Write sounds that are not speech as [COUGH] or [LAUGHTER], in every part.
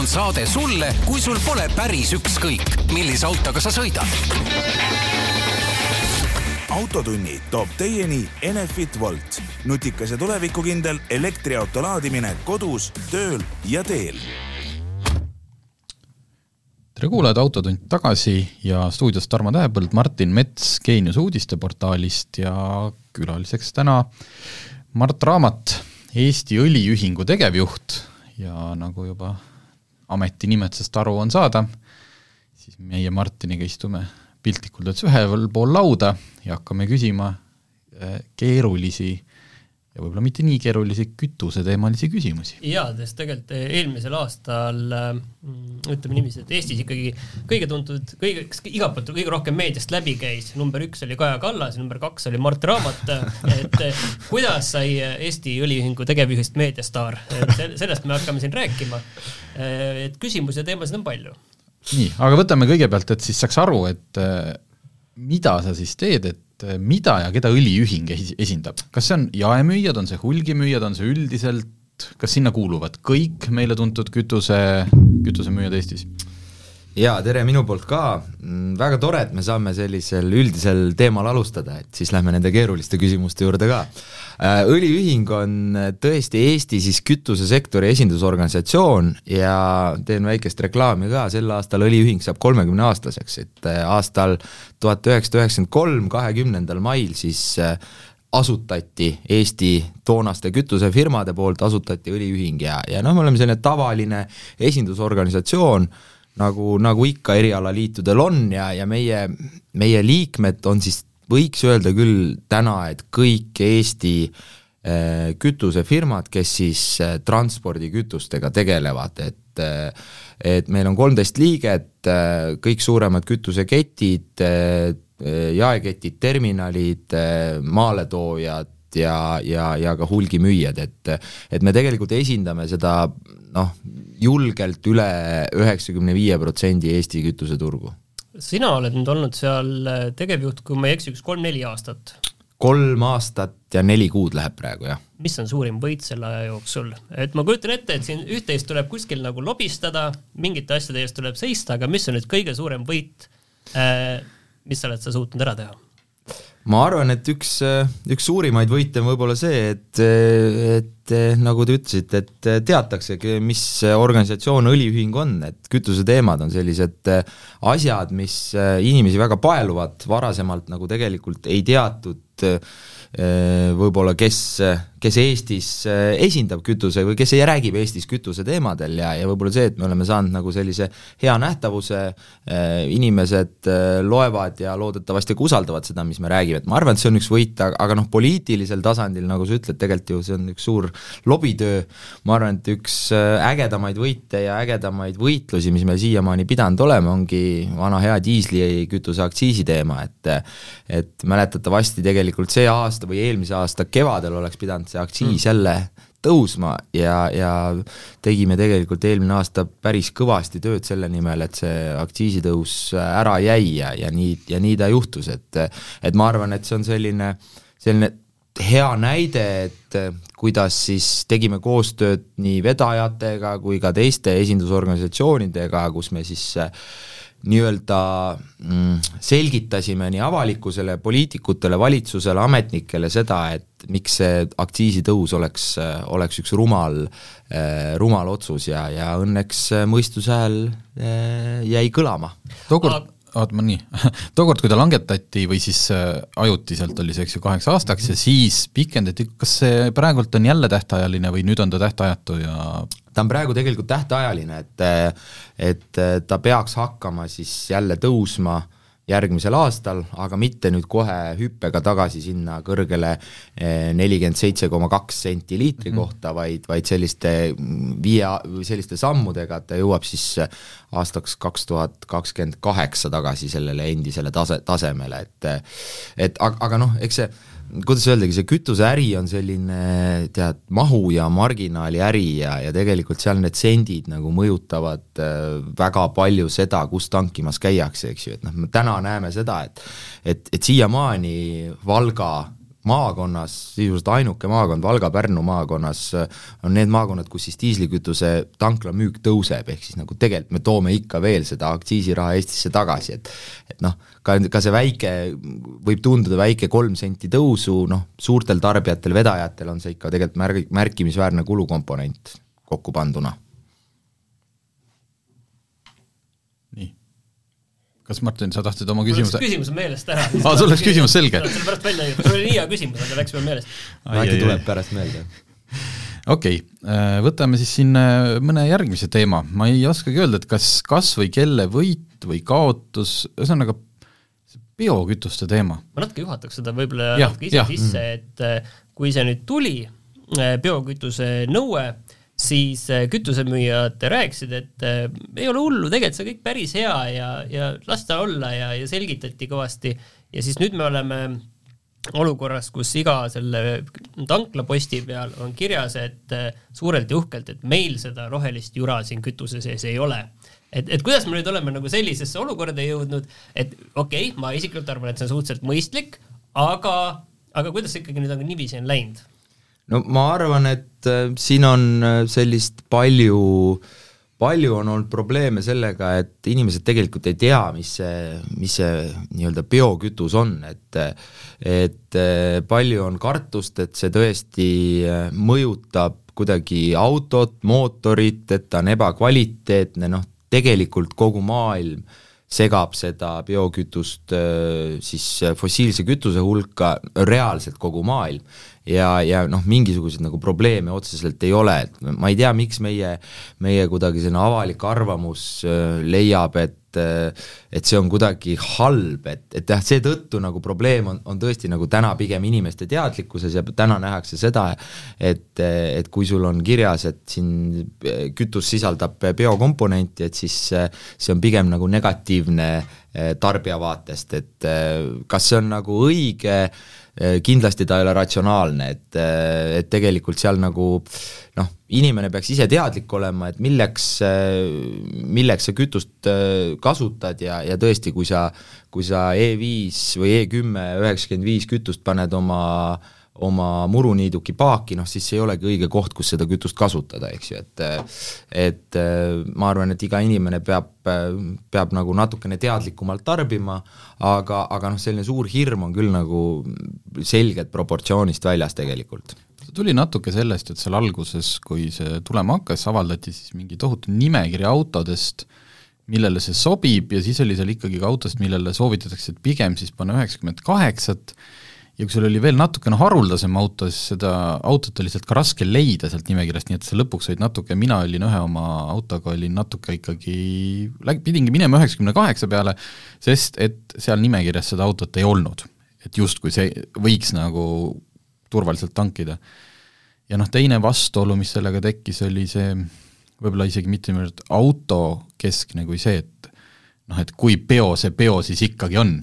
on saade sulle, kui sul pole päris ükskõik, millise autoga sa sõidad. autotunni toob teieni Enefit Volt, nutikas ja tulevikukindel elektriauto laadimine kodus, tööl ja teel. Tere kuulajad, Autotund tagasi ja stuudios Tarmo Tähepõld, Martin Mets Geenius uudisteportaalist ja külaliseks täna Mart Raamat, Eesti Õliühingu tegevjuht. Ja nagu juba ametinimetusest aru on saada, siis meie Martiniga istume piltlikult öeldes ühel pool lauda ja hakkame küsima eh, keerulisi ja võib-olla mitte nii keerulisi kütuseteemalisi küsimusi. jaa, sest tegelikult eh, eelmisel aastal mm, ütleme niiviisi, et Eestis ikkagi kõige tuntud, kõige, kes igalt poolt kõige rohkem meediast läbi käis, number üks oli Kaja Kallas ja number kaks oli Mart Raamat, et eh, kuidas sai Eesti Õliühingu tegevjuhist meediastaar, sellest me hakkame siin rääkima. Eh, et küsimusi ja teemasid on palju. nii, aga võtame kõigepealt, et siis saaks aru, et mida sa siis teed, et et eh, mida ja keda õliühing esindab, kas see on jaemüüjad, on see hulgimüüjad, on see üldiselt, kas sinna kuuluvad kõik meile tuntud kütuse, kütusemüüjad Eestis? Jaa, tere minu poolt ka, mm, väga tore, et me saame sellisel üldisel teemal alustada, et siis lähme nende keeruliste küsimuste juurde ka. Äh, õliühing on tõesti Eesti siis kütusesektori esindusorganisatsioon ja teen väikest reklaami ka, sel aastal õliühing saab kolmekümne aastaseks, et äh, aastal tuhat üheksasada üheksakümmend kolm, kahekümnendal mail siis äh, asutati Eesti toonaste kütusefirmade poolt, asutati õliühing ja, ja noh, me oleme selline tavaline esindusorganisatsioon, nagu, nagu ikka erialaliitudel on ja, ja meie, meie liikmed on siis, võiks öelda küll täna, et kõik Eesti äh, kütusefirmad, kes siis äh, transpordikütustega tegelevad, et äh, et meil on kolmteist liiget, kõik suuremad kütuseketid jaeketid, terminalid, maaletoojad, ja, ja, ja ka hulgimüüjad, et et me tegelikult esindame seda noh, julgelt üle üheksakümne viie protsendi Eesti kütuseturgu. sina oled nüüd olnud seal äh, tegevjuht, kui ma ei eksi, üks kolm-neli aastat? kolm aastat ja neli kuud läheb praegu, jah. mis on suurim võit selle aja jooksul? et ma kujutan ette, et siin üht-teist tuleb kuskil nagu lobistada, mingite asjade eest tuleb seista, aga mis on nüüd kõige suurem võit, äh, mis sa oled sa suutnud ära teha? Ma arvan, et üks, üks suurimaid võite on võib-olla see, et, et nagu te ütlesite, et teataksegi, mis organisatsioon õliühing on, et kütuseteemad on sellised asjad, mis inimesi väga paeluvad, varasemalt nagu tegelikult ei teatud võib-olla kes kes Eestis äh, esindab kütuse või kes räägib Eestis kütuse teemadel ja, ja võib-olla see, et me oleme saanud nagu sellise hea nähtavuse, äh, inimesed äh, loevad ja loodetavasti ka usaldavad seda, mis me räägime, et ma arvan, et see on üks võit, aga noh, poliitilisel tasandil, nagu sa ütled, tegelikult ju see on üks suur lobitöö, ma arvan, et üks ägedamaid võite ja ägedamaid võitlusi, mis me siiamaani pidanud oleme, ongi vana hea diislikütuse aktsiisi teema, et et mäletatavasti tegelikult see aasta või eelmise aasta kevadel oleks pidanud see aktsiis mm. jälle tõusma ja, ja tegime tegelikult eelmine aasta päris kõvasti tööd selle nimel, et see aktsiisitõus ära jäi ja, ja nii, ja nii ta juhtus, et et ma arvan, et see on selline, selline hea näide, et kuidas siis tegime koostööd nii vedajatega kui ka teiste esindusorganisatsioonidega, kus me siis äh, nii-öelda mm, selgitasime nii avalikkusele, poliitikutele, valitsusele, ametnikele seda, et miks see aktsiisitõus oleks, oleks üks rumal, eh, rumal otsus ja, ja õnneks mõistuse hääl eh, jäi kõlama. tookord oota, ma nii, [LAUGHS] tookord, kui ta langetati või siis äh, ajutiselt oli see, eks ju, kaheks aastaks ja siis pikendati, kas see praegult on jälle tähtajaline või nüüd on ta tähtajatu ja ta on praegu tegelikult tähtajaline, et et ta peaks hakkama siis jälle tõusma äh, järgmisel aastal, aga mitte nüüd kohe hüppega tagasi sinna kõrgele eh, nelikümmend seitse koma kaks senti liitri mhm. kohta, vaid, vaid selliste viie, selliste sammudega, et ta jõuab siis aastaks kaks tuhat kakskümmend kaheksa tagasi sellele endisele tase, tasemele, et et aga, aga noh, eks see kuidas öeldagi, see kütuseäri on selline tead, mahu ja marginaali äri ja, ja tegelikult seal need sendid nagu mõjutavad äh, väga palju seda, kus tankimas käiakse, eks ju, et noh, me täna näeme seda, et et, et siiamaani Valga maakonnas, sisuliselt ainuke maakond, Valga-Pärnu maakonnas, on need maakonnad, kus siis diislikütuse tankla müük tõuseb, ehk siis nagu tegelikult me toome ikka veel seda aktsiisiraha Eestisse tagasi, et et noh, ka, ka see väike, võib tunduda väike kolm senti tõusu, noh, suurtel tarbijatel, vedajatel on see ikka tegelikult märg-, märkimisväärne kulukomponent kokku panduna kas Martin, sa tahtsid oma küsimuse? küsimus on meelest ära. aa, [LAUGHS] sul läks küsimus selge? selle pärast välja jõudnud, sul oli nii hea küsimus, aga läks veel meelest. äkki tuleb pärast meelde. okei okay., äh, võtame siis siin äh, mõne järgmise teema, ma ei oskagi öelda, et kas, kas või kelle võit või kaotus, ühesõnaga biokütuste teema. ma natuke juhataks seda võib-olla natuke ise sisse, et äh, kui see nüüd tuli, biokütuse nõue, siis äh, kütusemüüjad rääkisid, et äh, ei ole hullu, tegelikult see on kõik päris hea ja, ja las ta olla ja, ja selgitati kõvasti ja siis nüüd me oleme olukorras, kus iga selle tanklaposti peal on kirjas, et äh, suurelt ja uhkelt, et meil seda rohelist jura siin kütuse sees ei ole. et, et kuidas me nüüd oleme nagu sellisesse olukorda jõudnud, et okei okay,, ma isiklikult arvan, et see on suhteliselt mõistlik, aga, aga kuidas see ikkagi nüüd on niiviisi on läinud? No ma arvan, et äh, siin on äh, sellist palju, palju on olnud probleeme sellega, et inimesed tegelikult ei tea, mis see, mis see nii-öelda biokütus on, et et äh, palju on kartust, et see tõesti mõjutab kuidagi autot, mootorit, et ta on ebakvaliteetne, noh, tegelikult kogu maailm segab seda biokütust siis fossiilse kütuse hulka, reaalselt kogu maailm ja, ja noh, mingisuguseid nagu probleeme otseselt ei ole, et ma ei tea, miks meie, meie kuidagi selline avalik arvamus äh, leiab, et äh, et see on kuidagi halb, et, et jah, seetõttu nagu probleem on, on tõesti nagu täna pigem inimeste teadlikkuses ja täna nähakse seda, et, et kui sul on kirjas, et siin kütus sisaldab biokomponenti, et siis see on pigem nagu negatiivne äh, tarbija vaatest, et kas see on nagu õige äh, Äh, kindlasti ta ei ole ratsionaalne, et, äh, et tegelikult seal nagu noh, inimene peaks ise teadlik olema, et milleks, äh, milleks sa kütust kasutad ja, ja tõesti, kui sa, kui sa E5 või E10 üheksakümmend viis kütust paned oma äh, oma muruniiduki paaki, noh siis see ei olegi õige koht, kus seda kütust kasutada, eks ju, et et ma arvan, et iga inimene peab, peab nagu natukene teadlikumalt tarbima, aga, aga noh, selline suur hirm on küll nagu selgelt proportsioonist väljas tegelikult. See tuli natuke sellest, et seal alguses, kui see tulema hakkas, avaldati siis mingi tohutu nimekiri autodest, millele see sobib ja siis oli seal ikkagi ka autost, millele soovitatakse, et pigem siis panna üheksakümmend kaheksat, ja kui sul oli veel natukene haruldasem auto, siis seda autot oli sealt ka raske leida sealt nimekirjast, nii et sa lõpuks said natuke, mina olin ühe oma autoga, olin natuke ikkagi, pidingi minema üheksakümne kaheksa peale, sest et seal nimekirjas seda autot ei olnud. et justkui see võiks nagu turvaliselt tankida. ja noh, teine vastuolu, mis sellega tekkis, oli see võib-olla isegi mitte niivõrd autokeskne kui see, et noh, et kui peo see peo siis ikkagi on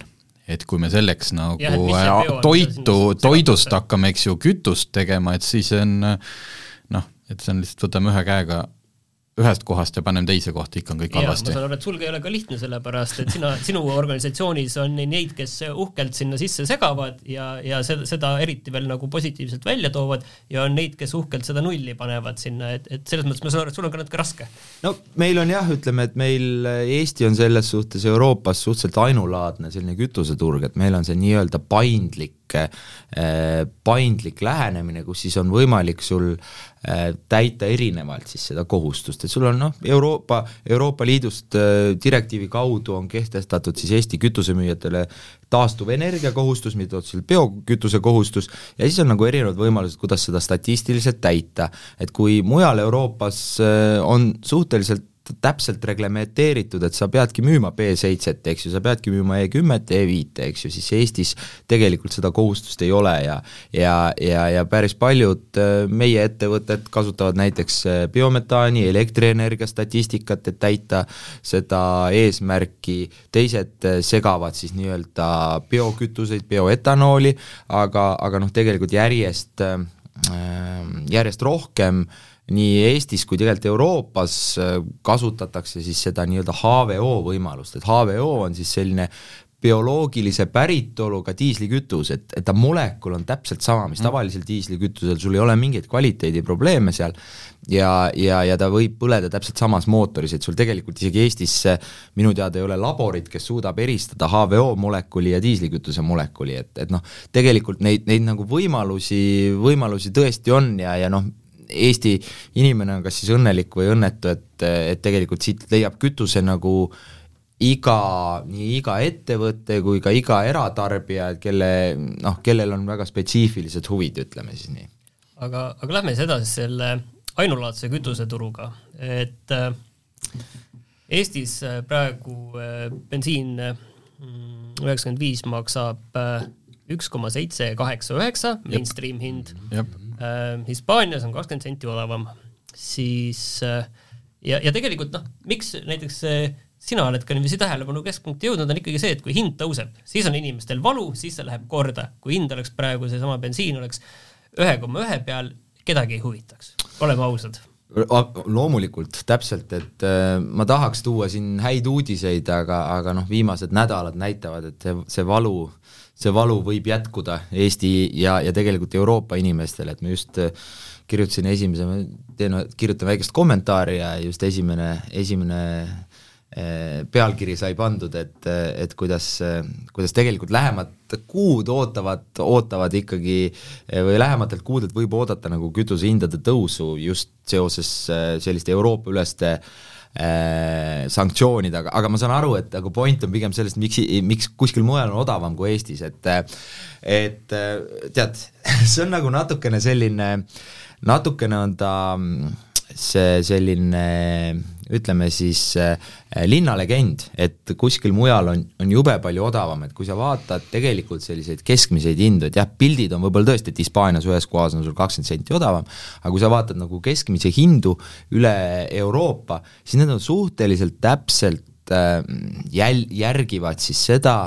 et kui me selleks nagu ja, toitu, toidust hakkame, eks ju, kütust tegema, et siis on noh, et see on lihtsalt, võtame ühe käega ühest kohast ja paneme teise kohta, ikka on kõik halvasti. ma saan aru, et sul ei ole ka lihtne, sellepärast et sina, sinu organisatsioonis on neid, kes uhkelt sinna sisse segavad ja, ja seda, seda eriti veel nagu positiivselt välja toovad ja on neid, kes uhkelt seda nulli panevad sinna, et, et selles mõttes ma saan aru, et sul on ka natuke raske. no meil on jah, ütleme, et meil Eesti on selles suhtes Euroopas suhteliselt ainulaadne selline kütuseturg, et meil on see nii-öelda paindlik paindlik lähenemine, kus siis on võimalik sul Äh, täita erinevalt siis seda kohustust, et sul on noh, Euroopa, Euroopa Liidust äh, direktiivi kaudu on kehtestatud siis Eesti kütusemüüjatele taastuvenergia kohustus, mida otseselt biokütuse kohustus, ja siis on nagu erinevad võimalused, kuidas seda statistiliselt täita. et kui mujal Euroopas äh, on suhteliselt täpselt reglementeeritud, et sa peadki müüma B7-t, eks ju, sa peadki müüma E10-t, E5-te, eks ju, siis Eestis tegelikult seda kohustust ei ole ja ja, ja, ja päris paljud äh, meie ettevõtted kasutavad näiteks äh, biometaani, elektrienergia statistikat, et täita seda eesmärki, teised äh, segavad siis nii-öelda biokütuseid, bioetanooli, aga, aga noh, tegelikult järjest järjest rohkem äh, nii Eestis kui tegelikult Euroopas äh, kasutatakse siis seda nii-öelda HVO võimalust, et HVO on siis selline bioloogilise päritoluga diislikütus, et, et ta molekul on täpselt sama, mis tavalisel diislikütusel, sul ei ole mingeid kvaliteediprobleeme seal. Ja, ja, ja ta võib põleda täpselt samas mootoris, et sul tegelikult isegi Eestis minu teada ei ole laborit, kes suudab eristada HVO molekuli ja diislikütuse molekuli, et, et noh, tegelikult neid, neid nagu võimalusi, võimalusi tõesti on ja, ja noh, Eesti inimene on kas siis õnnelik või õnnetu, et, et tegelikult siit leiab kütuse nagu äh, iga, nii iga ettevõte kui ka iga eratarbija, kelle noh, kellel on väga spetsiifilised huvid, ütleme siis nii. aga, aga lähme siis edasi selle ainulaadse kütuseturuga, et äh, Eestis äh, praegu äh, bensiin mm, üheksakümmend viis maksab üks koma seitse kaheksa üheksa, mainstream hind. Hispaanias on kakskümmend senti odavam, siis ja, ja tegelikult noh, miks näiteks sina oled ka niiviisi tähelepanu keskpunkti jõudnud, on ikkagi see, et kui hind tõuseb, siis on inimestel valu, siis see läheb korda. kui hind oleks praegu seesama bensiin oleks ühe koma ühe peal, kedagi ei huvitaks, oleme ausad. Loomulikult, täpselt, et äh, ma tahaks tuua siin häid uudiseid, aga, aga noh, viimased nädalad näitavad, et see, see valu, see valu võib jätkuda Eesti ja, ja tegelikult Euroopa inimestele, et ma just äh, kirjutasin esimese, teen, kirjutan väikest kommentaari ja just esimene, esimene Eh, pealkiri sai pandud, et, et kuidas, kuidas tegelikult lähemad kuud ootavad, ootavad ikkagi või lähematelt kuudelt võib oodata nagu kütusehindade tõusu just seoses selliste Euroopa-üleste äh, sanktsioonidega, aga ma saan aru, et nagu point on pigem selles, et miks, miks kuskil mujal on odavam kui Eestis, et et tead, [LAUGHS] see on nagu natukene selline, natukene on ta see selline ütleme siis äh, linnalegend, et kuskil mujal on, on jube palju odavam, et kui sa vaatad tegelikult selliseid keskmiseid hindu, et jah, pildid on võib-olla tõesti, et Hispaanias ühes kohas on sul kakskümmend senti odavam, aga kui sa vaatad nagu keskmisi hindu üle Euroopa, siis need on suhteliselt täpselt äh, jäl-, järgivad siis seda,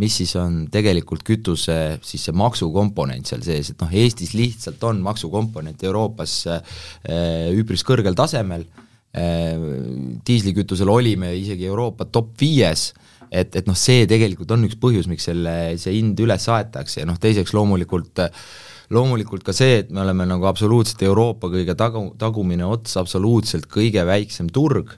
mis siis on tegelikult kütuse siis see maksukomponent seal sees, et noh, Eestis lihtsalt on maksukomponent Euroopas äh, üpris kõrgel tasemel diislikütusel olime isegi Euroopa top viies, et, et noh, see tegelikult on üks põhjus, miks selle, see hind üles aetakse. Ja noh, teiseks loomulikult loomulikult ka see, et me oleme nagu absoluutselt Euroopa kõige tagu, tagumine ots, absoluutselt kõige väiksem turg,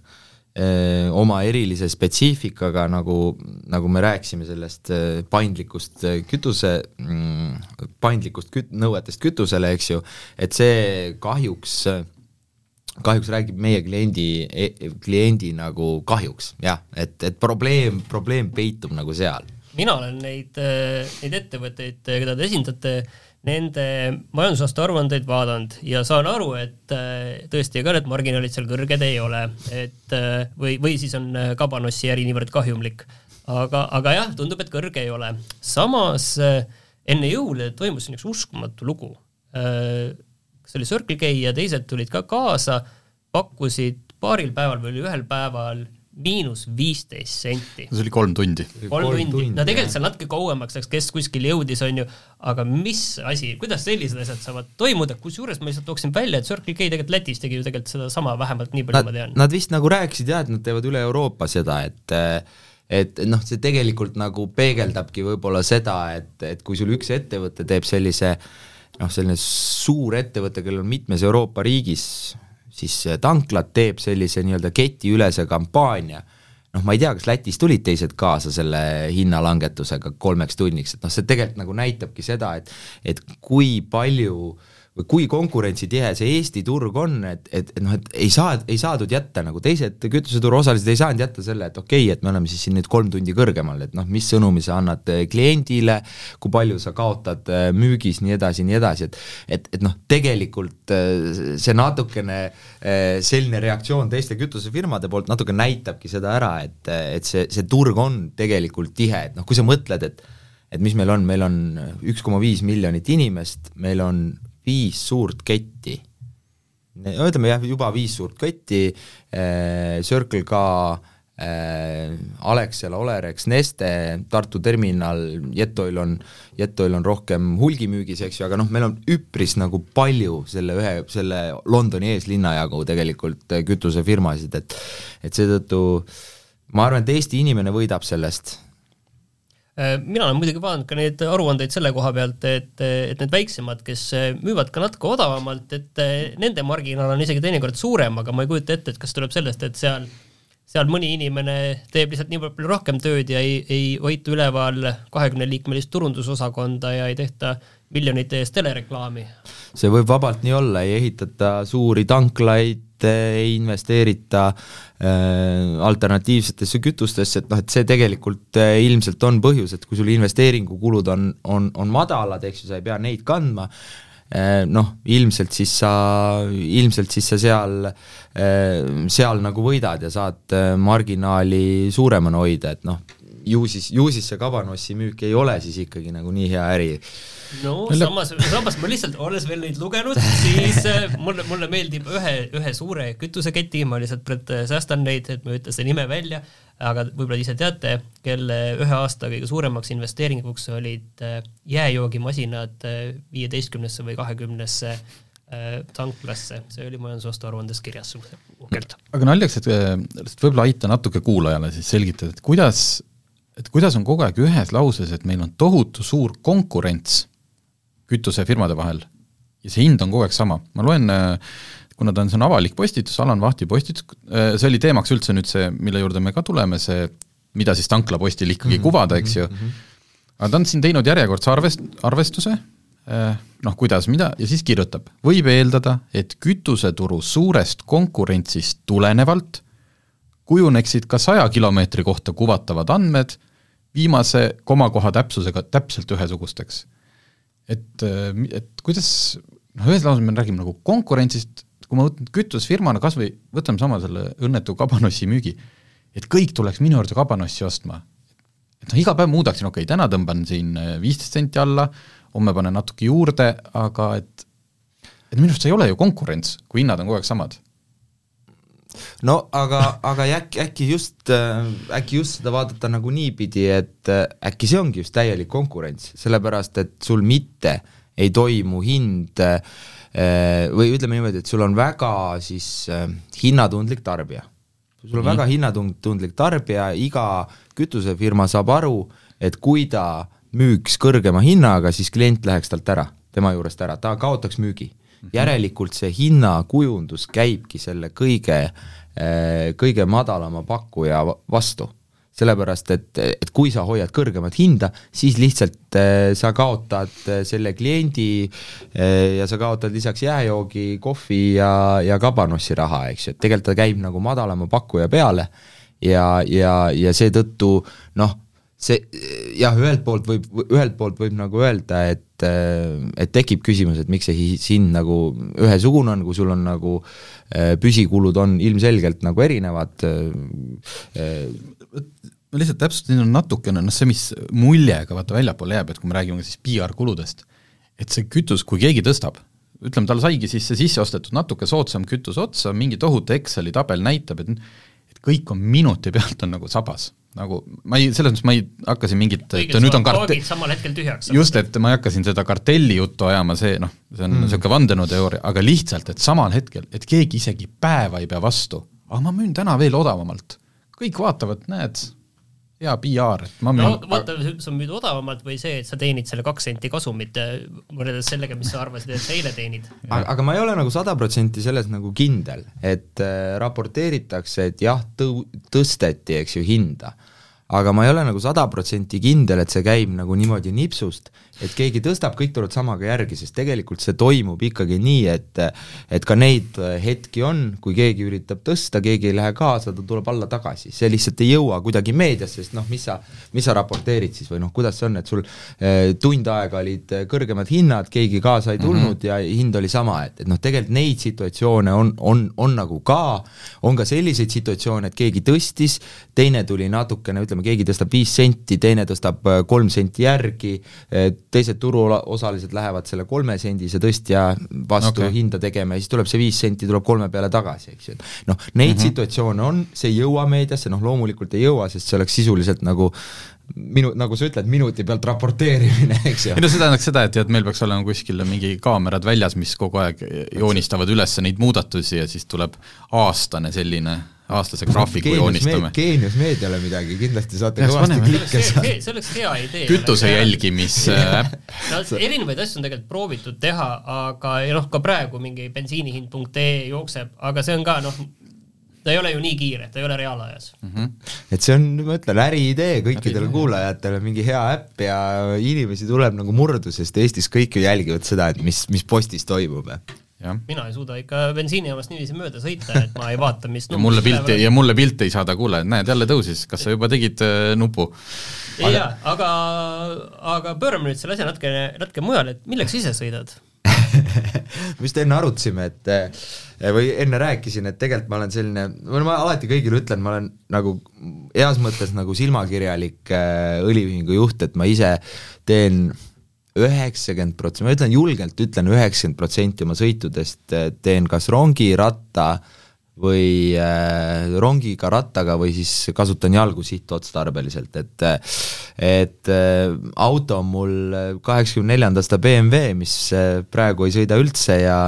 öö, oma erilise spetsiifikaga, nagu, nagu me rääkisime sellest paindlikust kütuse, mm, paindlikust küt-, nõuetest kütusele, eks ju, et see kahjuks äh, kahjuks räägib meie kliendi, e-, kliendi nagu kahjuks jah, et, et probleem, probleem peitub nagu seal. mina olen neid, neid ettevõtteid, keda te esindate, nende majandusaasta aruandeid vaadanud ja saan aru, et tõesti, ega need marginaalid seal kõrged ei ole, et või, või siis on kabanossi äri niivõrd kahjumlik. aga, aga jah, tundub, et kõrge ei ole. samas enne jõule toimus siin üks uskumatu lugu kas oli Circle K ja teised tulid ka kaasa, pakkusid paaril päeval või oli ühel päeval miinus viisteist senti. see oli kolm tundi. kolm tundi, tundi., no tegelikult seal natuke kauemaks läks, kes kuskil jõudis, on ju, aga mis asi, kuidas sellised asjad saavad toimuda, kusjuures ma lihtsalt tooksin välja, et Circle K tegelikult Lätis tegi ju tegelikult sedasama, vähemalt nii palju ma tean. Nad vist nagu rääkisid jah, et nad teevad üle Euroopa seda, et et noh, see tegelikult nagu peegeldabki võib-olla seda, et, et kui sul üks ettevõte teeb sellise äh, noh, selline suur ettevõte, kellel on mitmes Euroopa riigis siis tanklad, teeb sellise nii-öelda ketiülese kampaania, noh, ma ei tea, kas Lätis tulid teised kaasa selle hinnalangetusega kolmeks tunniks, et noh, see tegelikult nagu näitabki seda, et et kui palju äh, või kui konkurentsitihe see Eesti turg on, et, et, et noh, et ei saa, ei saadud jätta nagu teised kütuseturu osalised ei saanud jätta selle, et okei okay,, et me oleme siis siin nüüd kolm tundi kõrgemal, et noh, mis sõnumi sa annad eh, kliendile, kui palju sa kaotad eh, müügis, nii edasi, nii edasi, et et, et noh, tegelikult eh, see natukene selline reaktsioon teiste kütusefirmade poolt natuke näitabki seda ära, et, et see, see turg on tegelikult tihe, et noh, kui sa mõtled, et et mis meil on, meil on üks koma viis miljonit inimest, meil on viis suurt ketti, ütleme jah, juba viis suurt ketti äh,, Circle K äh,, Alexela, Olerex, Neste, Tartu terminal, Jetoil on, Jetoil on rohkem hulgimüügis, eks ju, aga noh, meil on üpris nagu palju selle ühe, selle Londoni eeslinna jagu tegelikult kütusefirmasid, et et seetõttu ma arvan, et Eesti inimene võidab sellest mina olen muidugi vaadanud ka neid aruandeid selle koha pealt, et, et need väiksemad, kes müüvad ka natuke odavamalt, et nende marginaal on isegi teinekord suurem, aga ma ei kujuta ette, et kas tuleb sellest, et seal seal mõni inimene teeb lihtsalt nii palju rohkem tööd ja ei, ei hoita üleval kahekümneliikmelist turundusosakonda ja ei tehta miljonite eest telereklaami. see võib vabalt nii olla, ei ehitata suuri tanklaid, ei investeerita äh, alternatiivsetesse kütustesse, et noh, et see tegelikult äh, ilmselt on põhjus, et kui sul investeeringukulud on, on, on madalad, eks ju, sa ei pea neid kandma, äh, noh, ilmselt siis sa, ilmselt siis sa seal, seal nagu võidad ja saad marginaali suuremana hoida, et noh, ju siis, ju siis see kabanossi müük ei ole siis ikkagi nagu nii hea äri no Mille... samas, samas ma lihtsalt, olles veel neid lugenud, [LAUGHS] siis äh, mulle, mulle meeldib ühe, ühe suure kütuseketi, ma lihtsalt äh, säästan neid, et ma ei ütle selle nime välja, aga võib-olla ise teate, kelle ühe aasta kõige suuremaks investeeringuks olid äh, jääjoogimasinad viieteistkümnesse või kahekümnesse tanklasse, see oli majandusaasta aruandes kirjas uhkelt. aga naljakas, et võib-olla aita natuke kuulajale siis selgitada, et kuidas, et kuidas on kogu aeg ühes lauses, et meil on tohutu suur konkurents kütusefirmade vahel. Ja see hind on kogu aeg sama, ma loen kuna ta on, see on avalik postitus, Alan Vahti postitus, see oli teemaks üldse nüüd see, mille juurde me ka tuleme, see mida siis tanklapostil ikkagi mm -hmm. kuvada, eks ju. Mm, -hmm. aga ta on siin teinud järjekordse arvest-, arvestuse, noh, kuidas, mida, ja siis kirjutab, võib eeldada, et kütuseturu suurest konkurentsist tulenevalt kujuneksid ka saja kilomeetri kohta kuvatavad andmed viimase komakoha täpsusega täpselt ühesugusteks et, et kuidas, noh, ühes lauses me räägime nagu konkurentsist, kui ma võtan kütusefirmana kas või võtame sama selle õnnetu kabanossi müügi, et kõik tuleks minu juurde kabanossi ostma. et noh, iga päev muudaksin, okei okay,, täna tõmban siin viisteist senti alla, homme panen natuke juurde, aga et et minu arust see ei ole ju konkurents, kui hinnad on kogu aeg samad no aga, aga äkki, äkki just, äh, äkki just seda vaadata nagu niipidi, et äh, äkki see ongi just täielik konkurents, sellepärast et sul mitte ei toimu hind äh, või ütleme niimoodi, et sul on väga siis hinnatundlik tarbija. sul on mm. väga hinnatundlik tarbija, iga kütusefirma saab aru, et kui ta müüks kõrgema hinnaga, siis klient läheks talt ära, tema juurest ära, ta kaotaks müügi. Järelikult see hinnakujundus käibki selle kõige, eh, kõige madalama pakkuja vastu. sellepärast, et, et kui sa hoiad kõrgemat hinda, siis lihtsalt äh, sa kaotad äh, selle kliendi äh, ja sa kaotad lisaks jääjoogi, kohvi ja, ja kabanossi raha, eks ju, et tegelikult ta käib nagu madalama pakkuja peale ja, ja, ja seetõttu noh, see jah, ühelt poolt võib, ühelt poolt võib nagu öelda, et et tekib küsimus, et miks see hind nagu ühesugune on, kui sul on nagu äh, püsikulud on ilmselgelt nagu erinevad. Äh, ma lihtsalt täpsustan natukene, noh see, mis muljega vaata väljapoole jääb, et kui me räägime siis PR-kuludest, et see kütus, kui keegi tõstab, ütleme, tal saigi siis see sisse ostetud natuke soodsam kütus otsa, mingi tohutu Exceli tabel näitab, et et kõik on minuti pealt on nagu sabas nagu ma ei, selles mõttes ma ei hakka siin mingit, et nüüd on kart-... samal hetkel tühjaks. just, et ma ei hakka siin seda kartelli juttu ajama, see noh, see on niisugune mm. vandenõuteooria, aga lihtsalt, et samal hetkel, et keegi isegi päeva ei pea vastu, aga ma müün täna veel odavamalt. kõik vaatavad, näed, hea PR, et ma no vaata, sa müüd odavamalt või see, et sa teenid selle kaks senti kasumit äh, võrreldes sellega, mis sa arvasid, et sa eile teenid. [LAUGHS] aga, aga ma ei ole nagu sada protsenti selles nagu kindel, et äh, raporteeritakse, et jah, tõu-, tõsteti, eks ju, hinda. Aga ma ei ole nagu sada protsenti kindel, et see käib nagu niimoodi nipsust, et keegi tõstab, kõik tulevad samaga järgi, sest tegelikult see toimub ikkagi nii, et et ka neid hetki on, kui keegi üritab tõsta, keegi ei lähe kaasa, ta tuleb alla tagasi, see lihtsalt ei jõua kuidagi meediasse, sest noh, mis sa, mis sa raporteerid siis või noh, kuidas see on, et sul eh, tund aega olid kõrgemad hinnad, keegi kaasa ei tulnud mm -hmm. ja hind oli sama, et, et noh, tegelikult neid situatsioone on, on, on nagu ka, on ka selliseid situatsioone, et keegi tõstis, teine tuli natukene, ütleme, keegi tõstab viis senti, teine tõstab äh, kolm senti järgi, äh, teised turuosalised lähevad selle kolmesendise tõstja vastu okay. hinda tegema ja siis tuleb see viis senti, tuleb kolme peale tagasi, eks ju, et noh, neid mm -hmm. situatsioone on, see ei jõua meediasse, noh loomulikult ei jõua, sest see oleks sisuliselt nagu minu, nagu sa ütled, minuti pealt raporteerimine, [LAUGHS] eks ju. ei no see tähendaks seda, et, et meil peaks olema kuskil mingi kaamerad väljas, mis kogu aeg joonistavad üles neid muudatusi ja siis tuleb aastane selline aastase graafiku joonistame. Geenius meediale midagi, kindlasti saate Peaks kõvasti klikke see, saada. see, see oleks hea idee. kütuse jälgimisäpp. [LAUGHS] no erinevaid asju on tegelikult proovitud teha, aga ja noh, ka praegu mingi bensiinihind.ee jookseb, aga see on ka noh, ta ei ole ju nii kiire, ta ei ole reaalajas mm. -hmm. et see on, ma ütlen, äriidee kõikidele kuulajatele, mingi hea äpp ja inimesi tuleb nagu murdu, sest Eestis kõik ju jälgivad seda, et mis, mis postis toimub. Mina ei suuda ikka bensiinijaamast niiviisi mööda sõita, et ma ei vaata, mis ja mulle pilti ja mulle pilte ei saada, kuule, näed jälle tõusis, kas sa juba tegid äh, nupu? ja, ja, aga, aga pöörame nüüd selle asja natuke, natuke mujale, et milleks ise sõidad? me just enne arutasime, et eh, või enne rääkisin, et tegelikult ma olen selline, ma alati kõigile ütlen, ma olen nagu heas mõttes nagu silmakirjalik äh, õliühingu juht, et ma ise teen üheksakümmend protsenti, ma ütlen julgelt, ütlen üheksakümmend protsenti oma sõitudest äh, teen kas rongi, ratta või äh, rongiga, rattaga või siis kasutan jalgu sihtotstarbeliselt, et et äh, auto on mul kaheksakümne neljanda aasta BMW, mis äh, praegu ei sõida üldse ja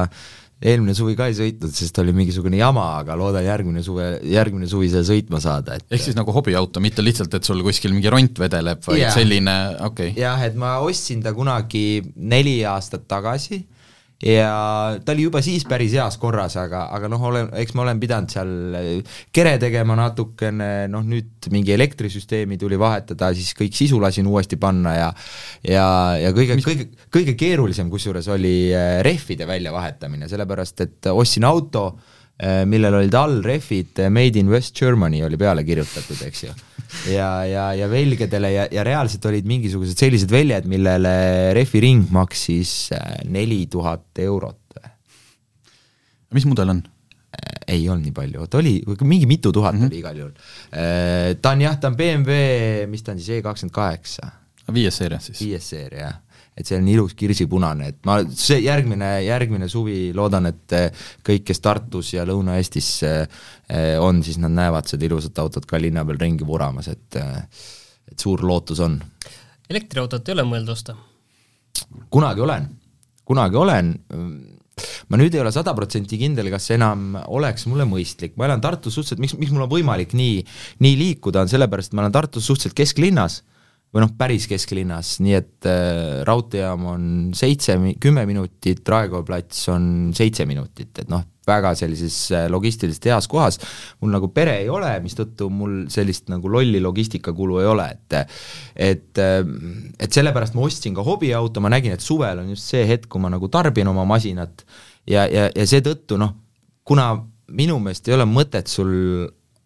eelmine suvi ka ei sõitnud, sest oli mingisugune jama, aga loodan järgmine suve, järgmine suvi selle sõitma saada, et ehk siis nagu hobiauto, mitte lihtsalt, et sul kuskil mingi ront vedeleb, vaid yeah. selline, okei okay., jah, et ma ostsin ta kunagi neli aastat tagasi ja ta oli juba siis päris heas korras, aga, aga noh, olen, eks ma olen pidanud seal äh, kere tegema natukene, noh nüüd mingi elektrisüsteemi tuli vahetada, siis kõik sisu lasin uuesti panna ja ja, ja kõige, kõige, kõige keerulisem kusjuures oli äh, rehvide väljavahetamine, sellepärast et ostsin auto, millel olid all rehvid Made in West Germany oli peale kirjutatud, eks ju ja, ja, ja velgedele ja, ja reaalselt olid mingisugused sellised väljad, millele rehviring maksis äh, neli tuhat eurot. mis mudel on? ei olnud nii palju, ta oli mingi mitu tuhat mm -hmm. oli igal juhul. ta on jah, ta on BMW, mis ta on siis, E kakskümmend kaheksa, viies seerias siis? viies seeria jah et see on ilus kirsipunane, et ma see järgmine, järgmine suvi loodan, et eh, kõik, kes Tartus ja Lõuna-Eestis eh, on, siis nad näevad seda ilusat autot ka linna peal ringi vuramas, et eh, et suur lootus on. Elektriautot ei ole mõelda osta? kunagi olen, kunagi olen, ma nüüd ei ole sada protsenti kindel, kas see enam oleks mulle mõistlik, ma elan Tartus suhteliselt, miks, miks mul on võimalik nii, nii liikuda, on sellepärast, et ma olen Tartus suhteliselt kesklinnas või noh, päris kesklinnas, nii et äh, raudteejaam on seitse, kümme minutit, Raekoja plats on seitse minutit, et noh, väga sellises äh, logistiliselt heas kohas, mul nagu pere ei ole, mistõttu mul sellist nagu lolli logistikakulu ei ole, et et, et sellepärast ma ostsin ka hobiauto, ma nägin, et suvel on just see hetk, kui ma nagu tarbin oma masinat ja, ja, ja seetõttu noh, kuna minu meelest ei ole mõtet sul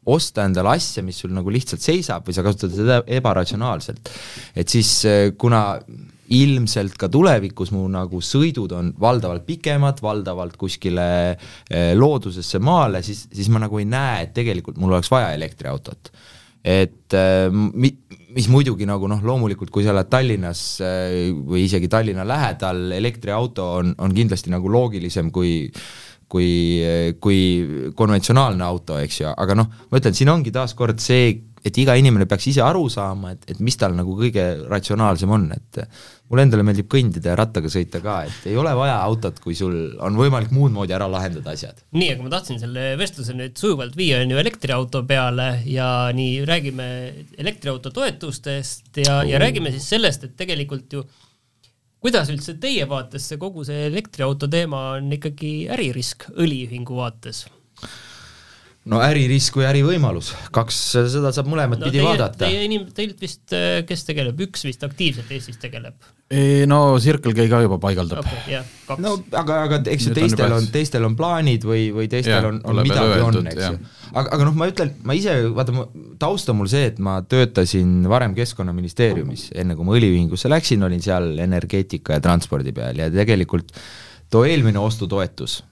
osta endale asja, mis sul nagu lihtsalt seisab või sa kasutad seda ebaratsionaalselt, et siis kuna ilmselt ka tulevikus mu nagu sõidud on valdavalt pikemad, valdavalt kuskile eh, loodusesse maale, siis, siis ma nagu ei näe, et tegelikult mul oleks vaja elektriautot. et eh, mi-, mis muidugi nagu noh, loomulikult kui sa oled Tallinnas või isegi Tallinna lähedal, elektriauto on, on kindlasti nagu loogilisem kui kui, kui konventsionaalne auto, eks ju, aga noh, ma ütlen, siin ongi taaskord see, et iga inimene peaks ise aru saama, et, et mis tal nagu kõige ratsionaalsem on, et mulle endale meeldib kõndida ja rattaga sõita ka, et ei ole vaja autot, kui sul on võimalik muud moodi ära lahendada asjad. nii, aga ma tahtsin selle vestluse nüüd sujuvalt viia on ju elektriauto peale ja nii räägime elektriauto toetustest ja oh., ja räägime siis sellest, et tegelikult ju kuidas üldse teie vaates see kogu see elektriauto teema on ikkagi äririsk õliühingu vaates? No äririsk või ärivõimalus, kaks, seda saab mõlemat no, pidi teie, vaadata. Teie inim-, teilt vist, kes tegeleb, üks vist aktiivselt Eestis tegeleb? no Circle K ka juba paigaldab okay,. jah, kaks. no aga, aga eks ju on teistel on, teistel on plaanid või, või teistel Jah, on, on midagi on, öeldud, eks jah. ju. aga, aga noh, ma ütlen, ma ise, vaata, taust on mul see, et ma töötasin varem Keskkonnaministeeriumis, enne kui ma õliühingusse läksin, olin seal energeetika ja transpordi peal ja tegelikult too eelmine ostutoetus,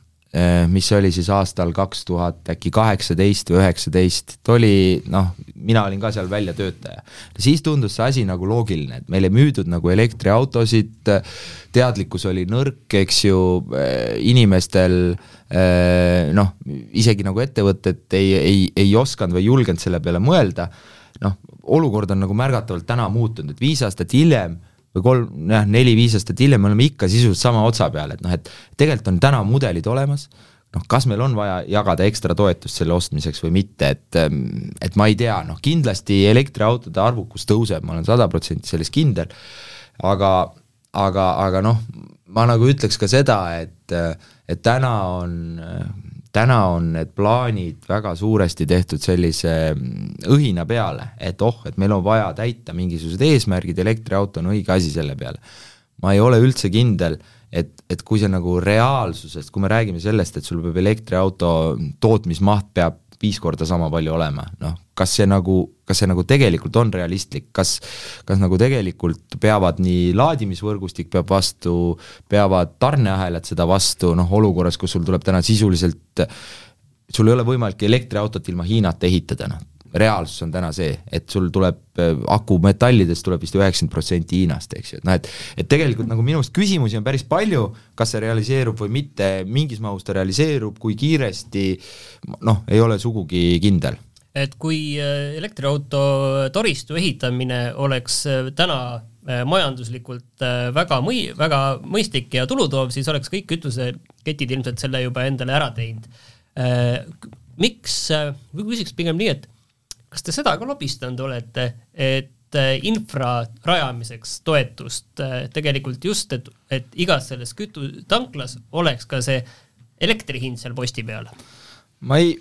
mis oli siis aastal kaks tuhat äkki kaheksateist või üheksateist, ta oli noh, mina olin ka seal väljatöötaja. siis tundus see asi nagu loogiline, et meile müüdud nagu elektriautosid, teadlikkus oli nõrk, eks ju, inimestel noh, isegi nagu ettevõtted ei, ei, ei osanud või ei julgenud selle peale mõelda, noh, olukord on nagu märgatavalt täna muutunud, et viis aastat hiljem või kolm, jah, neli-viis aastat hiljem me oleme ikka sisuliselt sama otsa peal, et noh, et tegelikult on täna mudelid olemas, noh, kas meil on vaja jagada ekstra toetust selle ostmiseks või mitte, et et ma ei tea, noh kindlasti elektriautode arvukus tõuseb, ma olen sada protsenti selles kindel, aga, aga, aga noh, ma nagu ütleks ka seda, et, et täna on täna on need plaanid väga suuresti tehtud sellise õhina peale, et oh, et meil on vaja täita mingisugused eesmärgid, elektriauto on õige asi selle peale. ma ei ole üldse kindel, et, et kui see nagu reaalsusest, kui me räägime sellest, et sul peab elektriauto tootmismaht peab viis korda sama palju olema, noh, kas see nagu, kas see nagu tegelikult on realistlik, kas kas nagu tegelikult peavad nii laadimisvõrgustik peab vastu, peavad tarneahelad seda vastu, noh olukorras, kus sul tuleb täna sisuliselt sul ei ole võimalik elektriautot ilma Hiinata ehitada, noh reaalsus on täna see, et sul tuleb äh, akumetallidest tuleb vist üheksakümmend protsenti Hiinast, eks ju, et noh, et et tegelikult nagu minu arust küsimusi on päris palju, kas see realiseerub või mitte, mingis mahus ta realiseerub, kui kiiresti, noh, ei ole sugugi kindel et kui äh, elektriauto taristu ehitamine oleks äh, täna majanduslikult väga mõi-, väga mõistlik ja tulutoov, siis oleks kõik kütuseketid ilmselt selle juba endale ära teinud. miks, või küsiks pigem nii, et kas te seda ka lobistanud olete, et infra rajamiseks toetust tegelikult just, et, et igas selles kütusetanklas oleks ka see elektri hind seal posti peal? ma ei,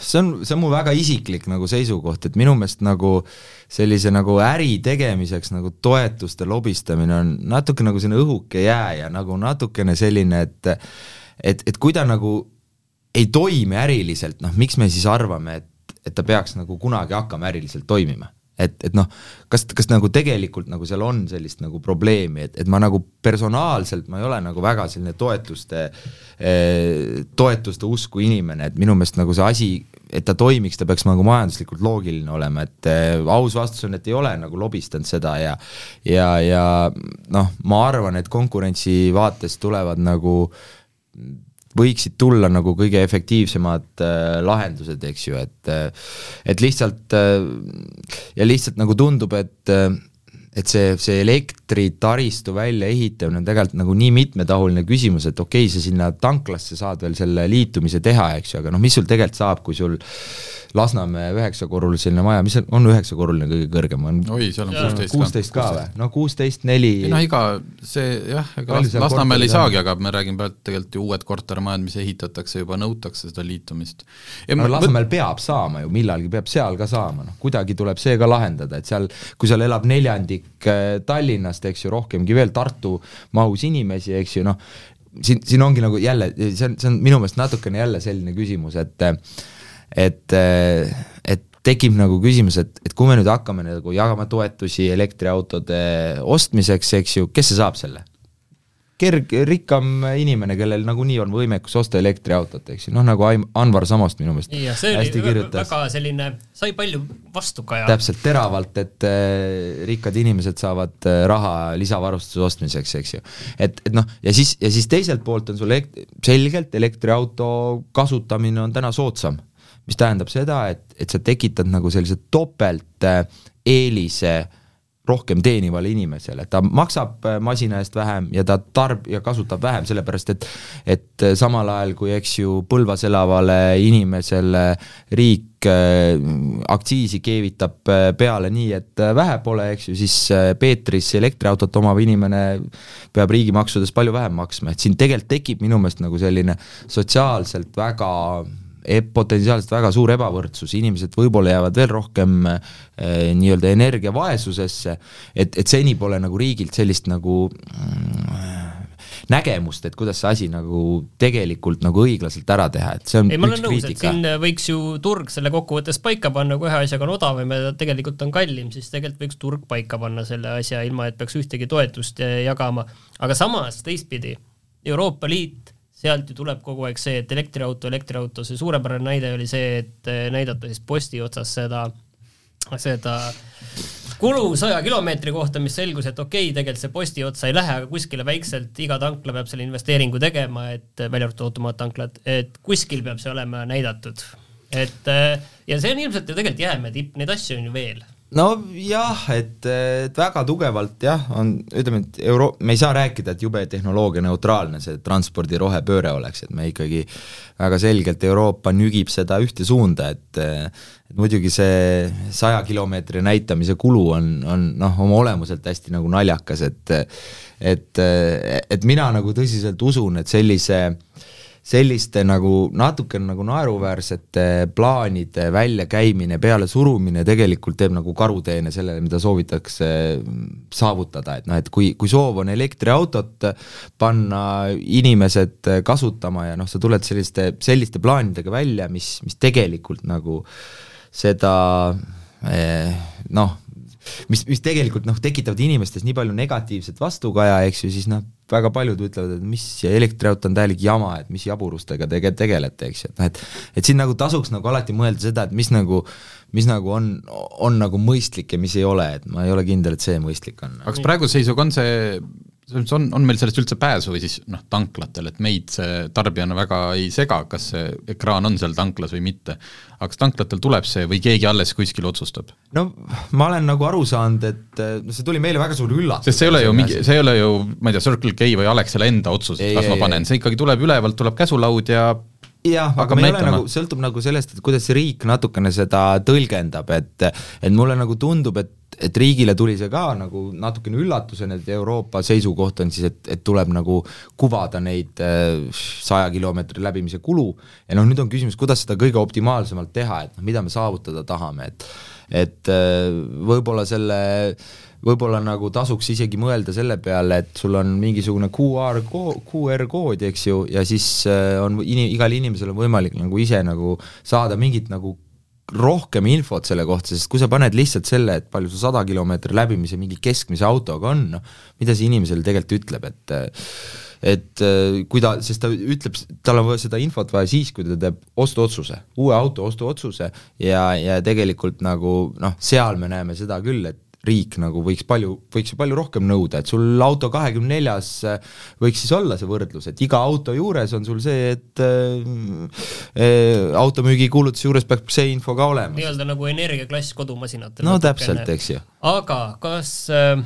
see on, see on mu väga isiklik nagu seisukoht, et minu meelest nagu sellise nagu äri tegemiseks nagu toetuste lobistamine on natuke nagu selline õhuke jää ja nagu natukene selline, et et, et kui ta nagu ei toimi äriliselt, noh miks me siis arvame, et et ta peaks nagu kunagi hakkama äriliselt toimima. et, et noh, kas, kas nagu tegelikult nagu seal on sellist nagu probleemi, et, et ma nagu personaalselt ma ei ole nagu väga selline toetuste eh,, toetuste usku inimene, et minu meelest nagu see asi, et ta toimiks, ta peaks nagu majanduslikult loogiline olema, et eh, aus vastus on, et ei ole nagu lobistanud seda ja ja, ja noh, ma arvan, et konkurentsi vaates tulevad nagu võiksid tulla nagu kõige efektiivsemad äh, lahendused, eks ju, et äh, et lihtsalt äh, ja lihtsalt nagu tundub, et äh, et see, see elektritaristu väljaehitamine on tegelikult nagu nii mitmetahuline küsimus, et okei okay,, sa sinna tanklasse saad veel selle liitumise teha, eks ju, aga noh, mis sul tegelikult saab, kui sul Lasnamäe üheksakorruseline maja, mis on üheksakorruline kõige kõrgem, on oi, seal on kuusteist kuusteist ka või? no kuusteist, neli no iga see jah, ega Lasnamäel ei saagi, aga me räägime praegu tegelikult ju uued kortermajad, mis ehitatakse, juba nõutakse seda liitumist. no Lasnamäel peab saama ju, millalgi peab seal ka saama, noh kuidagi tuleb see ka lahendada, et seal, kui seal elab neljandik äh, Tallinnast, eks ju, rohkemgi veel Tartu mahus inimesi, eks ju, noh, siin, siin ongi nagu jälle, see on, see on minu meelest natukene jälle selline küsimus, et et, et tekib nagu küsimus, et, et kui me nüüd hakkame nagu jagama toetusi elektriautode ostmiseks, eks ju, kes see saab selle? Kerg-, rikkam inimene, kellel nagunii on võimekus osta elektriautot, eks ju, noh nagu Anvar Samost minu meelest ja oli kirjutas. väga selline, sai palju vastukaja. täpselt, teravalt, et äh, rikkad inimesed saavad äh, raha lisavarustuse ostmiseks, eks ju. et, et noh, ja siis, ja siis teiselt poolt on sul elekt-, selgelt elektriauto kasutamine on täna soodsam mis tähendab seda, et, et sa tekitad nagu sellise topelteelise äh, rohkem teenivale inimesele, ta maksab äh, masina eest vähem ja ta tarb- ja kasutab vähem, sellepärast et et äh, samal ajal, kui eks ju Põlvas elavale inimesele riik äh, aktsiisi keevitab peale nii, et vähe pole, eks ju, siis Peetris elektriautot omav inimene peab riigimaksudest palju vähem maksma, et siin tegelikult tekib minu meelest nagu selline sotsiaalselt väga potentsiaalselt väga suur ebavõrdsus, inimesed võib-olla jäävad veel rohkem eh, nii-öelda energiavaesusesse, et, et seni pole nagu riigilt sellist nagu mm, nägemust, et kuidas see asi nagu tegelikult nagu õiglaselt ära teha, et see on ei, ma olen nõus, et siin võiks ju turg selle kokkuvõttes paika panna, kui ühe asjaga on odavam ja tegelikult on kallim, siis tegelikult võiks turg paika panna selle asja, ilma et peaks ühtegi toetust eh, jagama. aga samas teistpidi, Euroopa Liit sealt ju tuleb kogu aeg see, et elektriauto, elektriauto, see suurepärane näide oli see, et eh, näidata siis posti otsas seda, seda kulu saja kilomeetri kohta, mis selgus, et okei okay,, tegelikult see posti otsa ei lähe, aga kuskile väikselt iga tankla peab selle investeeringu tegema, et välja arvatud automaattanklad, et kuskil peab see olema näidatud. et eh, ja see on ilmselt ju tegelikult jäämäe tipp, neid asju on ju veel nojah, et, et väga tugevalt jah, on, ütleme, et euro-, me ei saa rääkida, et jube tehnoloogianeutraalne see transpordi rohepööre oleks, et me ikkagi väga selgelt Euroopa nügib seda ühte suunda, et et muidugi see saja kilomeetri näitamise kulu on, on noh, oma olemuselt hästi nagu naljakas, et et, et mina nagu tõsiselt usun, et sellise äh, selliste nagu natuke nagu naeruväärsete plaanide väljakäimine, pealesurumine tegelikult teeb nagu karuteene sellele, mida soovitakse saavutada, et noh, et kui, kui soov on elektriautot panna inimesed kasutama ja noh, sa tuled selliste, selliste plaanidega välja, mis, mis tegelikult nagu seda eh, noh, mis, mis tegelikult noh, tekitavad inimestes nii palju negatiivset vastukaja, eks ju, siis noh, väga paljud ütlevad, et mis elektriauto on täielik jama, et mis jaburustega tege-, tegelete, eks ju, et noh, et et siin nagu tasuks nagu alati mõelda seda, et mis nagu, mis nagu on, on nagu mõistlik ja mis ei ole, et ma ei ole kindel, et see mõistlik on. aga kas praeguse seisuga on see selles mõttes on, on meil sellest üldse pääsu või siis noh, tanklatel, et meid see tarbijana väga ei sega, kas see ekraan on seal tanklas või mitte. aga kas tanklatel tuleb see või keegi alles kuskil otsustab? no ma olen nagu aru saanud, et no see tuli meile väga suur üllatus. sest see ei ole ju mingi, see ei ole ju, ma ei tea, Circle K või Alexela enda otsus, kas ei, ma panen, see ikkagi tuleb ülevalt, tuleb käsulaud ja jah, aga me ei ole nagu, sõltub nagu sellest, et kuidas riik natukene seda tõlgendab, et et mulle nagu tundub, et et riigile tuli see ka nagu natukene üllatusena, et Euroopa seisukoht on siis, et, et tuleb nagu kuvada neid äh, saja kilomeetri läbimise kulu. Ja noh, nüüd on küsimus, kuidas seda kõige optimaalsemalt teha, et noh, mida me saavutada tahame, et et äh, võib-olla selle võib-olla nagu tasuks isegi mõelda selle peale, et sul on mingisugune QR QR kood, eks ju, ja siis äh, on in-, igal inimesel on võimalik nagu ise nagu saada mingit nagu rohkem infot selle kohta, sest kui sa paned lihtsalt selle, et palju sa sada kilomeetri läbimise mingi keskmise autoga on, noh, mida see inimesele tegelikult ütleb, et et kui ta, sest ta ütleb, tal on seda infot vaja siis, kui ta teeb ostuotsuse, uue auto ostuotsuse ja, ja tegelikult nagu noh, seal me näeme seda küll, et riik nagu võiks palju, võiks ju palju rohkem nõuda, et sul auto kahekümne neljas äh, võiks siis olla see võrdlus, et iga auto juures on sul see, et äh, äh automüügikuulutuse juures peab see info ka olema. nii-öelda nagu energiaklass kodumasinatel. no täpselt, eks ju. aga kas äh,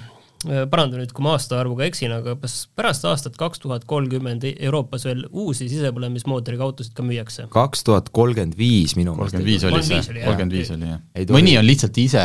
paranda nüüd, kui ma aastaarvuga eksin, aga kas pärast aastat kaks tuhat kolmkümmend Euroopas veel uusi sisepõlemismootoriga autosid ka müüakse? kaks tuhat kolmkümmend viis minu meelest. kolmkümmend viis oli see, kolmkümmend viis oli jah. mõni on lihtsalt ise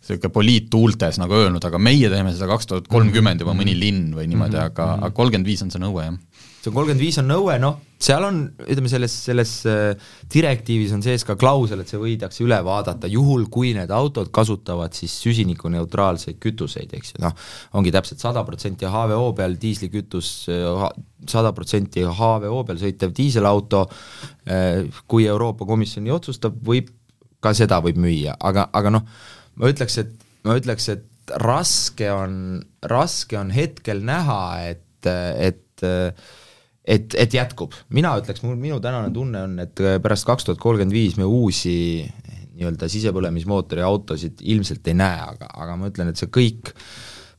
niisugune poliittuultes nagu öelnud, aga meie teeme seda kaks tuhat kolmkümmend juba mõni linn või niimoodi, mhm, aga, mhm. aga kolmkümmend viis on see nõue, jah. see kolmkümmend viis on nõue, noh, seal on, ütleme selles, selles äh, direktiivis on sees ka klausel, et see võidakse üle vaadata, juhul kui need autod kasutavad siis süsinikuneutraalseid kütuseid, eks ju, noh, ongi täpselt sada protsenti HVO peal diislikütus, äh, sada protsenti HVO peal sõitev diiselauto, äh, kui Euroopa Komisjon nii otsustab, võib, ka seda võib müüa, aga, aga noh, ma ütleks, et, ma ütleks, et raske on, raske on hetkel näha, et, et et, et jätkub, mina ütleks, mul, minu tänane tunne on, et pärast kaks tuhat kolmkümmend viis me uusi nii-öelda sisepõlemismootori autosid ilmselt ei näe, aga, aga ma ütlen, et see kõik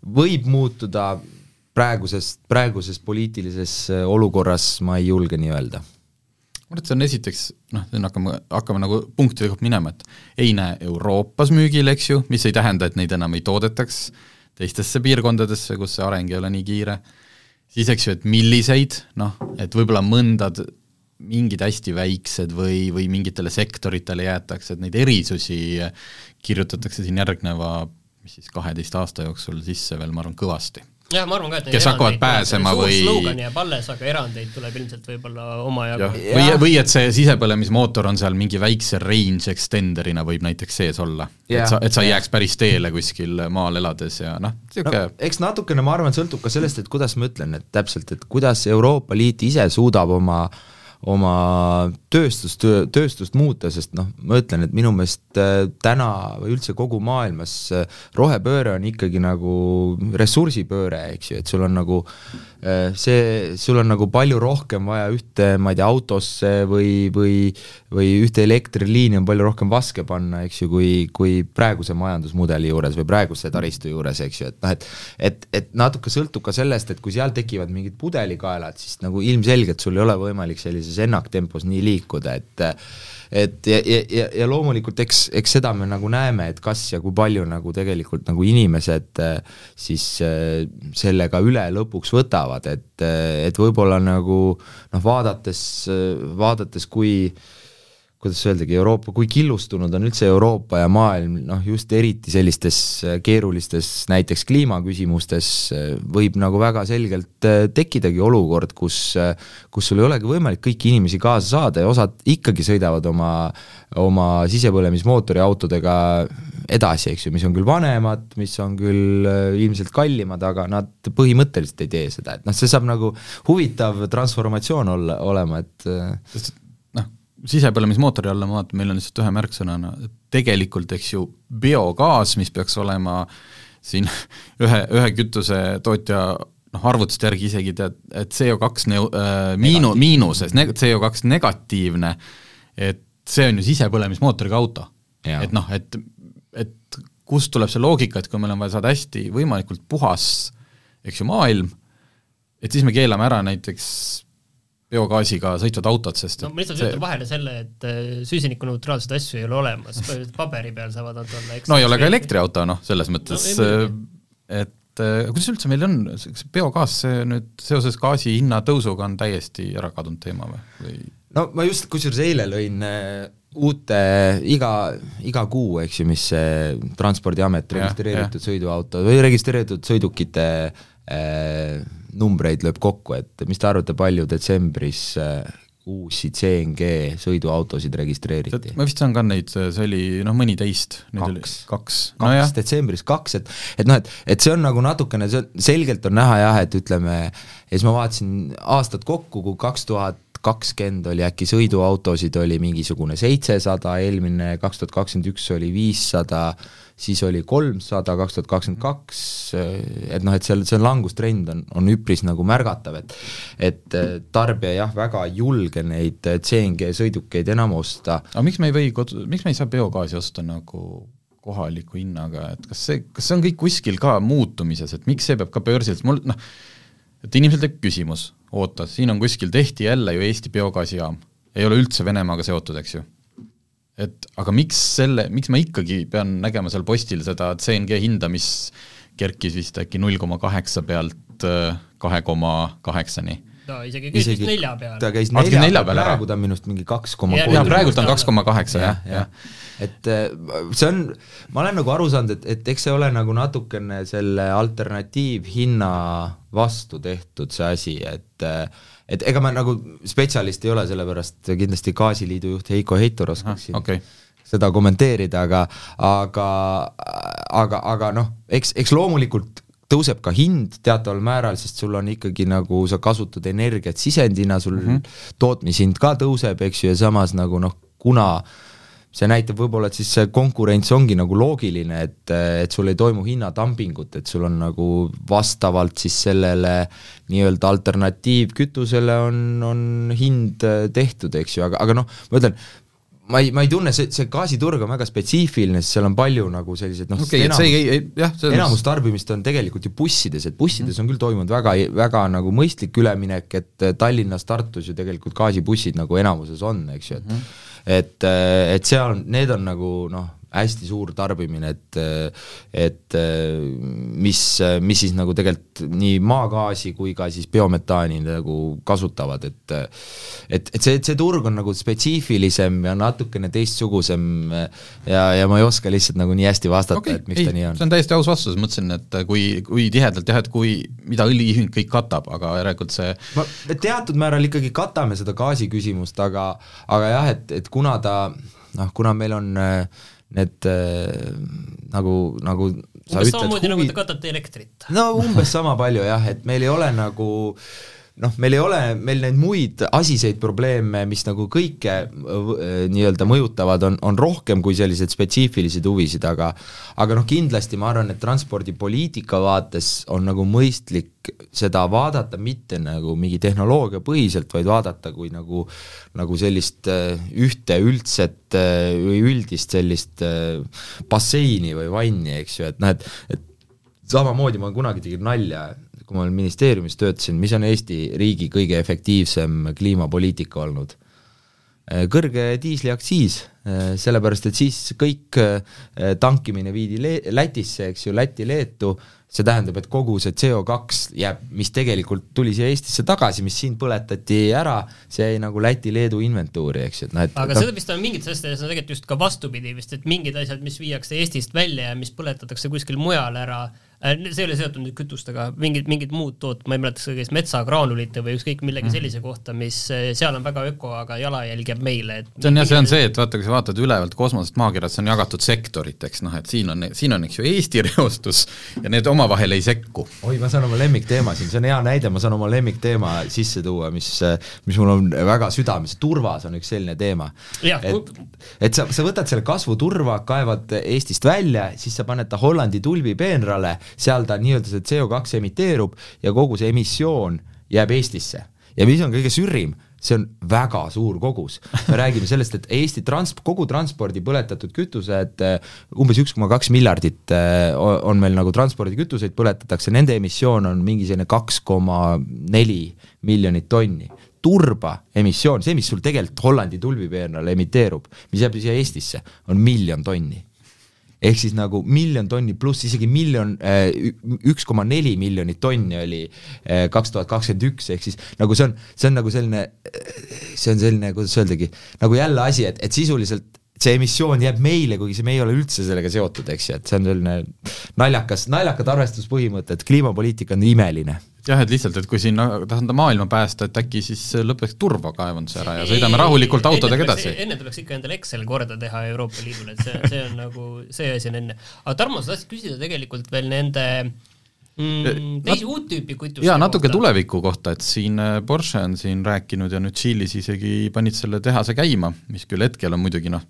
võib muutuda praeguses, praeguses poliitilises olukorras, ma ei julge nii öelda ma arvan, et see on esiteks noh, hakkame, hakkame nagu punktide kaupa minema, et ei näe Euroopas müügil, eks ju, mis ei tähenda, et neid enam ei toodetaks teistesse piirkondadesse, kus see areng ei ole nii kiire, siis eks ju, et milliseid, noh, et võib-olla mõndad mingid hästi väiksed või, või mingitele sektoritele jäetakse, et neid erisusi kirjutatakse siin järgneva mis siis kaheteist aasta jooksul sisse veel, ma arvan, kõvasti jah, ma arvan ka, et kes hakkavad pääsema või slogan jääb alles, aga erandeid tuleb ilmselt võib-olla omajagu. või, või et see sisepõlemismootor on seal mingi väikse range extender'ina võib näiteks sees olla. et sa, et sa ei jääks päris teele kuskil maal elades ja noh, niisugune no, eks natukene, ma arvan, sõltub ka sellest, et kuidas ma ütlen, et täpselt, et kuidas Euroopa Liit ise suudab oma äh, oma tööstust, tööstust muuta, sest noh, ma ütlen, et minu meelest äh, täna või üldse kogu maailmas äh, rohepööre on ikkagi nagu ressursipööre, eks ju, et sul on nagu see, sul on nagu palju rohkem vaja ühte, ma ei tea, autosse või, või või ühte elektriliini on palju rohkem vaske panna, eks ju, kui, kui praeguse majandusmudeli juures või praeguse taristu juures, eks ju, et noh, et et, et natuke sõltub ka sellest, et kui seal tekivad mingid pudelikaelad, siis nagu ilmselgelt sul ei ole võimalik sellises ennaktempos nii liikuda, et et ja, ja, ja, loomulikult eks, eks seda me nagu näeme, et kas ja kui palju nagu tegelikult nagu inimesed äh, siis äh, sellega üle lõpuks võtavad, et, äh, et võib-olla nagu noh, vaadates, vaadates kui äh, kuidas öeldagi, Euroopa, kui killustunud on üldse Euroopa ja maailm, noh just eriti sellistes äh, keerulistes näiteks kliimaküsimustes, äh, võib nagu väga selgelt äh, tekkidagi olukord, kus, kus sul ei olegi võimalik kõiki inimesi kaasa saada ja osad ikkagi sõidavad oma, oma sisepõlemismootori autodega edasi, eks ju, mis on küll vanemad, mis on küll ilmselt kallimad, aga nad põhimõtteliselt ei tee seda, et noh, see saab nagu huvitav transformatsioon olla, olema, et sest sisepõlemismootori alla ma vaatan, meil on lihtsalt ühe märksõnana, tegelikult eks ju biogaas, mis peaks olema siin [LAUGHS] ühe, ühe kütusetootja noh, arvutuste järgi isegi tead, et CO2 neu- äh,, miinu-, miinuses, CO2 negatiivne, et see on ju sisepõlemismootoriga auto. et noh, et, et kust tuleb see loogika, et kui meil on vaja saada hästi võimalikult puhas eks ju, maailm, et siis me keelame ära näiteks biogaasiga sõitvad autod, sest no ma lihtsalt see... ütlen vahele selle, et äh, süsinikuneutraalseid asju ei ole olemas, paberi peal saavad nad olla no ei ole ka elektriauto, noh, selles mõttes no,, äh, et äh, kuidas üldse meil on, see biogaas, see nüüd seoses gaasi hinna tõusuga on täiesti ära kadunud teema või, või...? no ma just kusjuures eile lõin uute iga, iga kuu, eks ju, mis see Transpordiamet registreeritud sõiduauto või registreeritud sõidukite äh, numbreid lööb kokku, et mis te arvate, palju detsembris äh, uusi CNG sõiduautosid registreeriti? ma vist saan ka neid, see oli noh, mõniteist. kaks, kaks, kaks detsembris, kaks, et et noh, et, et see on nagu natukene, see selgelt on näha jah, et ütleme, ja siis ma vaatasin aastad kokku, kui kaks tuhat kakskümmend oli äkki sõiduautosid oli mingisugune seitsesada, eelmine kaks tuhat kakskümmend üks oli viissada, siis oli kolmsada, kaks tuhat kakskümmend kaks, et noh, et seal see langustrend on, on üpris nagu märgatav, et et tarbija jah, väga ei julge neid CNG sõidukeid enam osta. aga miks me ei või kodu, miks me ei saa biogaasi osta nagu kohaliku hinnaga, et kas see, kas see on kõik kuskil ka muutumises, et miks see peab ka börsilt, mul noh, et inimesel tekib küsimus, oota, siin on kuskil, tehti jälle ju Eesti biogaasijaam, ei ole üldse Venemaaga seotud, eks ju. Et aga miks selle, miks ma ikkagi pean nägema seal postil seda CNG hinda, mis kerkis vist äkki null koma kaheksa pealt äh, kahe koma kaheksani? Ta isegi käis vist nelja peal. ta käis nelja, nelja peal, praegu ta on minu arust mingi kaks koma kolm. jaa, praegult on kaks koma kaheksa, jah, jah. et äh, see on, ma olen nagu aru saanud, et, et eks see ole nagu natukene selle alternatiivhinna vastu tehtud, see asi, et äh, et ega ma nagu spetsialist ei ole, sellepärast kindlasti Gaasiliidu juht Heiko Heitor oskaks siin okay. seda kommenteerida, aga aga, aga, aga noh, eks, eks loomulikult tõuseb ka hind teataval määral, sest sul on ikkagi nagu sa kasutad energiat sisendina, sul mm -hmm. tootmishind ka tõuseb, eks ju, ja samas nagu noh, kuna see näitab võib-olla, et siis see konkurents ongi nagu loogiline, et, et sul ei toimu hinnadumpingut, et sul on nagu vastavalt siis sellele nii-öelda alternatiivkütusele on, on hind tehtud, eks ju, aga, aga noh, ma ütlen, ma ei, ma ei tunne, see, see gaasiturg on väga spetsiifiline, sest seal on palju nagu selliseid noh okay, enamus, enamus tarbimist on tegelikult ju bussides, et bussides mm. on küll toimunud väga, väga nagu mõistlik üleminek, et Tallinnas, Tartus ju tegelikult gaasibussid nagu enamuses on, eks ju, et mm -hmm et, et seal, need on nagu noh, hästi suur tarbimine, et et mis, mis siis nagu tegelikult nii maagaasi kui ka siis biometaani nagu kasutavad, et et, et see, see turg on nagu spetsiifilisem ja natukene teistsugusem ja, ja ma ei oska lihtsalt nagu nii hästi vastata okay,, et miks ei, ta nii on. see on täiesti aus vastus, mõtlesin, et kui, kui tihedalt jah, et kui, mida õliühing kõik katab, aga järelikult see ma teatud määral ikkagi katame seda gaasi küsimust, aga aga jah, et, et kuna ta noh, kuna meil on äh, need äh, nagu, nagu sa umbes ütled samamoodi huvi... nagu te katate elektrit. no umbes sama palju jah, et meil ei ole nagu noh, meil ei ole, meil neid muid asiseid probleeme, mis nagu kõike nii-öelda mõjutavad, on, on rohkem kui selliseid spetsiifilisi huvisid, aga aga noh, kindlasti ma arvan, et transpordipoliitika vaates on nagu mõistlik seda vaadata mitte nagu mingi tehnoloogiapõhiselt, vaid vaadata kui nagu nagu sellist ühte üldset või üldist sellist basseini või vanni, eks ju, et noh, et et samamoodi ma kunagi tegin nalja, kui ma ministeeriumis töötasin, mis on Eesti riigi kõige efektiivsem kliimapoliitika olnud? Äh, kõrge diisliaktsiis, äh, sellepärast et siis kõik äh, tankimine viidi Le-, Lätisse, eks ju, Lätti-Leetu, see tähendab, et kogu see CO2 jääb, mis tegelikult tuli siia Eestisse tagasi, mis siin põletati ära, see jäi nagu Läti-Leedu inventuuri, eks ju, et noh, et aga no, seda vist on mingites asjades on tegelikult just ka vastupidi vist, et mingid asjad, mis viiakse Eestist välja ja mis põletatakse kuskil mujal ära, see ei ole seotud nüüd kütustega, mingid, mingid muud toot-, ma ei mäleta, kas metsagraanulite või ükskõik millegi mm. sellise kohta, mis äh, seal on väga öko, aga jalajälg jääb meile, et see on jah, see on see, et vaata, kui sa vaatad ülevalt kosmosest maakerat, see on jagatud sektoriteks, noh et siin on, siin on eks ju Eesti [LAUGHS] reostus ja need omavahel ei sekku. oi, ma saan oma lemmikteema siin, see on hea näide, ma saan oma lemmikteema sisse tuua, mis, mis mul on väga südames, turvas on üks selline teema. et, et sa, sa võtad selle kasvuturva, kaevad Eestist välja, siis sa paned ta Hollandi tulbipeenrale seal ta nii-öelda see CO2 emiteerub ja kogu see emissioon jääb Eestisse. ja mis on kõige sürrim, see on väga suur kogus. me räägime sellest, et Eesti trans-, kogu transpordi põletatud kütused, umbes üks koma kaks miljardit eh, on meil nagu transpordikütuseid põletatakse, nende emissioon on mingi selline kaks koma neli miljonit tonni turba emissioon, see, mis sul tegelikult Hollandi tulbipeenral emiteerub, mis jääb siia Eestisse, on miljon tonni ehk siis nagu miljon tonni pluss isegi miljon, äh, üks koma neli miljonit tonni oli äh, kaks tuhat kakskümmend üks, ehk siis nagu see on, see on nagu selline, see on selline, kuidas öeldagi, nagu jälle asi, et, et sisuliselt see emissioon jääb meile, kuigi see, me ei ole üldse sellega seotud, eks ju, et see on selline naljakas, naljakad arvestuspõhimõtted, kliimapoliitika on imeline jah, et lihtsalt, et kui siin tahta maailma päästa, et äkki siis lõpeks turvakaevanduse ära ja sõidame rahulikult autodega edasi. enne tuleks ikka endale Excel korda teha Euroopa Liidule, et see, see on nagu, see asi on enne. aga Tarmo, sa tahtsid küsida tegelikult veel nende mm, teisi uut tüüpi kütuste jaa, natuke kohta. tuleviku kohta, et siin äh, Porsche on siin rääkinud ja nüüd Tšiilis isegi panid selle tehase käima, mis küll hetkel on muidugi noh,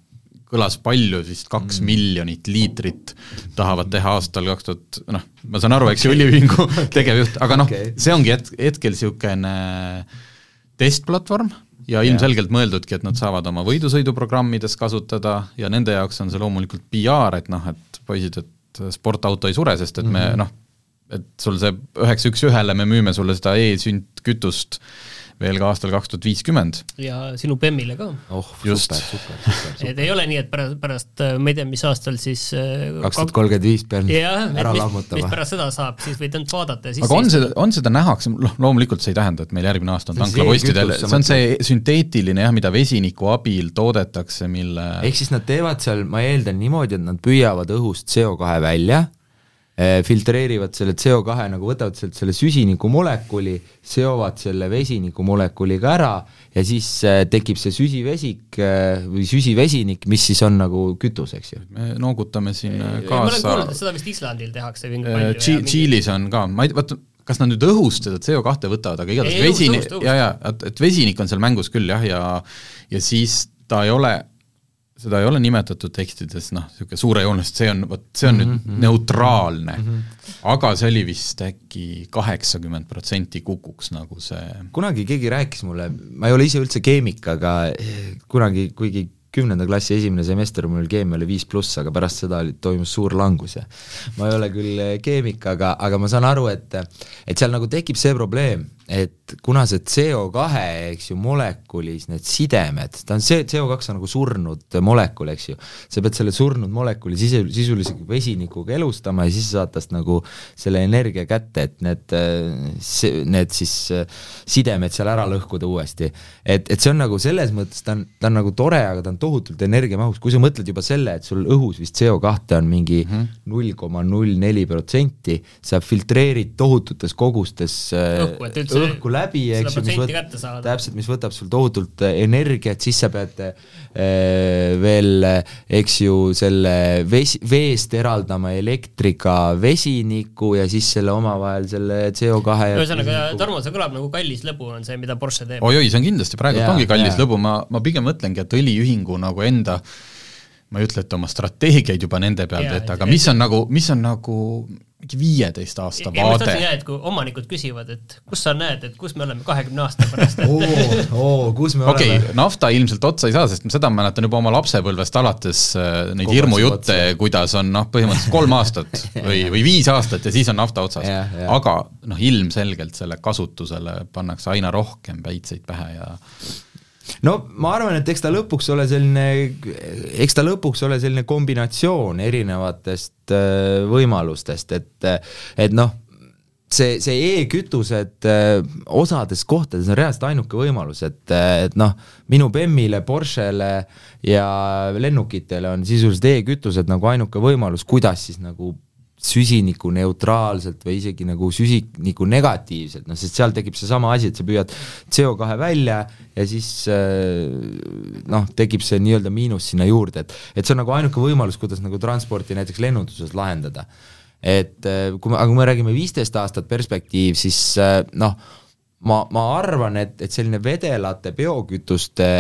kõlas palju, vist kaks mm. miljonit liitrit tahavad teha aastal kaks tuhat, noh, ma saan aru, eks ju, õliühingu [LAUGHS] tegevjuht, aga noh okay., see ongi het-, hetkel niisugune testplatvorm ja ilmselgelt mõeldudki, et nad saavad oma võidusõiduprogrammides kasutada ja nende jaoks on see loomulikult PR, et noh, et poisid, et sportauto ei sure, sest et me mm -hmm. noh, et sul see üheksa üks ühele, me müüme sulle seda e-süntkütust veel ka aastal kaks tuhat viiskümmend. ja sinu Bemmile ka. oh, super, super, super, et ei ole nii, et pärast, pärast äh, ma ei tea, mis aastal siis äh, kaks tuhat kolmkümmend viis pean ära lammutama. mis pärast seda saab, siis võid ainult vaadata ja siis aga on seda, on seda nähakse, noh loomulikult see ei tähenda, et meil järgmine aasta on tanklapostidel, see on see sünteetiline jah, mida vesiniku abil toodetakse, mille ehk siis nad teevad seal, ma eeldan niimoodi, et nad püüavad õhust CO2 välja filtreerivad selle CO2 nagu võtavad sealt selle süsinikumolekuli, seovad selle vesinikumolekuliga ära ja siis eh, tekib see süsivesik eh, või süsivesinik, mis siis on nagu kütus, eks ju. me noogutame siin kaasa. ma olen kuulnud, et seda vist Islandil tehakse mingi palju Tši-, Tšiilis on ka, ma ei, vaata, kas nad nüüd õhust seda CO2 võtavad, aga igatahes vesinik, ja, ja et, et vesinik on seal mängus küll jah, ja ja siis ta ei ole seda ei ole nimetatud tekstides noh, niisugune suurejooneliselt, see on, vot see on mm -hmm. nüüd mhm. neutraalne mm, -hmm. aga see oli vist äkki kaheksakümmend protsenti kukuks nagu see kunagi keegi rääkis mulle, ma ei ole ise üldse keemik, aga kunagi, kuigi kümnenda klassi esimene semester mul keemia oli viis pluss, aga pärast seda oli, toimus suur langus ja ma ei ole küll keemik, aga, aga ma saan aru, et et seal nagu tekib see probleem, et kuna see CO2, eks ju, molekulis need sidemed, ta on see, CO2 on nagu surnud molekul, eks ju, sa pead selle surnud molekuli sisu, sisuliselt vesinikuga elustama ja siis saad tast nagu selle energia kätte, et need, need siis sidemed seal ära lõhkuda uuesti. et, et see on nagu selles mõttes, ta on, ta on nagu tore, aga ta on tohutult energiamahus, kui sa mõtled juba selle, et sul õhus vist CO2 on mingi mhm. null koma null neli protsenti, sa filtreerid tohututes kogustes õhku, et üldse õhku läbi, eks ju, mis võt-, täpselt, mis võtab sul tohutult äh, energiat, siis sa pead äh, veel, eks ju, selle vesi, veest eraldama elektriga vesiniku ja siis selle omavahel selle CO2 ühesõnaga, Tarmo, see kõlab nagu kallis lõbu, on see, mida Porsche teeb. oi-oi, see on kindlasti, praegu ongi kallis ja. lõbu, ma, ma pigem mõtlengi, et õliühingu nagu enda ma ei ütle, et oma strateegiaid juba nende peal teete, aga mis on nagu, mis on nagu mingi viieteist aasta ja, vaade. et kui omanikud küsivad, et kus sa näed, et kus me oleme kahekümne aasta pärast, et [LAUGHS] oo, oo, kus me okay, oleme? nafta ilmselt otsa ei saa, sest ma seda mäletan juba oma lapsepõlvest alates äh, neid hirmujutte, kuidas on noh, põhimõtteliselt kolm aastat [LAUGHS] või, või viis aastat ja siis on nafta otsas. aga noh, ilmselgelt selle kasutusele pannakse aina rohkem päitseid pähe ja no ma arvan, et eks ta lõpuks ole selline, eks ta lõpuks ole selline kombinatsioon erinevatest äh, võimalustest, et, et noh, see, see e-kütused äh, osades kohtades on reaalselt ainuke võimalus, et, et noh, minu BEM-ile, Porschele ja lennukitele on sisuliselt e-kütused nagu ainuke võimalus, kuidas siis nagu süsinikuneutraalselt või isegi nagu süsiniku negatiivselt, noh sest seal tekib seesama asi, et sa püüad CO2 välja ja siis äh, noh, tekib see nii-öelda miinus sinna juurde, et et see on nagu ainuke võimalus, kuidas nagu transporti näiteks lennunduses lahendada. et äh, kui me, aga kui me räägime viisteist aastat perspektiiv, siis äh, noh, ma, ma arvan, et, et selline vedelate biokütuste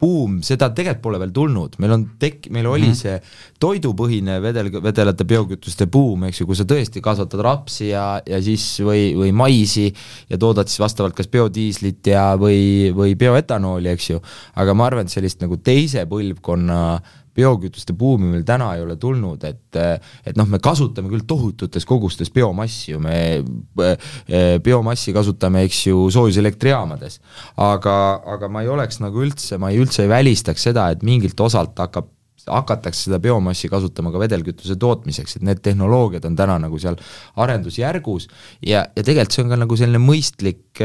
buum, seda tegelikult pole veel tulnud, meil on tek-, meil oli mm -hmm. see toidupõhine vedel, vedelate biokütuste buum, eks ju, kui sa tõesti kasvatad rapsi ja, ja siis või, või maisi ja toodad siis vastavalt kas biodiislit ja, või, või bioetanooli, eks ju, aga ma arvan, et sellist nagu teise põlvkonna biokütuste buumi meil täna ei ole tulnud, et et noh, me kasutame küll tohututes kogustes biomassi ju, me e, biomassi kasutame, eks ju, soojuselektrijaamades. aga, aga ma ei oleks nagu üldse, ma ei üldse ei välistaks seda, et mingilt osalt hakkab hakatakse seda biomassi kasutama ka vedelkütuse tootmiseks, et need tehnoloogiad on täna nagu seal arendusjärgus ja, ja tegelikult see on ka nagu selline mõistlik,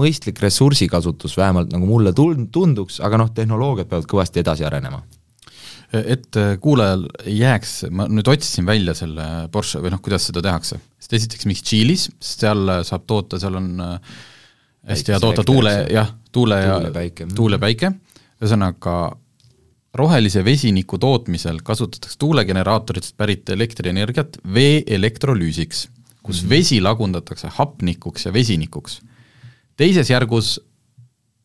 mõistlik ressursikasutus, vähemalt nagu mulle tunduks, aga noh, tehnoloogiad peavad kõvasti edasi arenema et äh, kuulajal ei jääks, ma nüüd otsisin välja selle Porsche või noh, kuidas seda tehakse, sest esiteks miks Tšiilis, sest seal äh, saab toota, seal on äh, hästi hea toota tuule, jah, tuule ja tuul ja päike, ühesõnaga rohelise vesiniku tootmisel kasutatakse tuulegeneraatoritest pärit elektrienergiat vee elektrolüüsiks, kus mm -hmm. vesi lagundatakse hapnikuks ja vesinikuks. teises järgus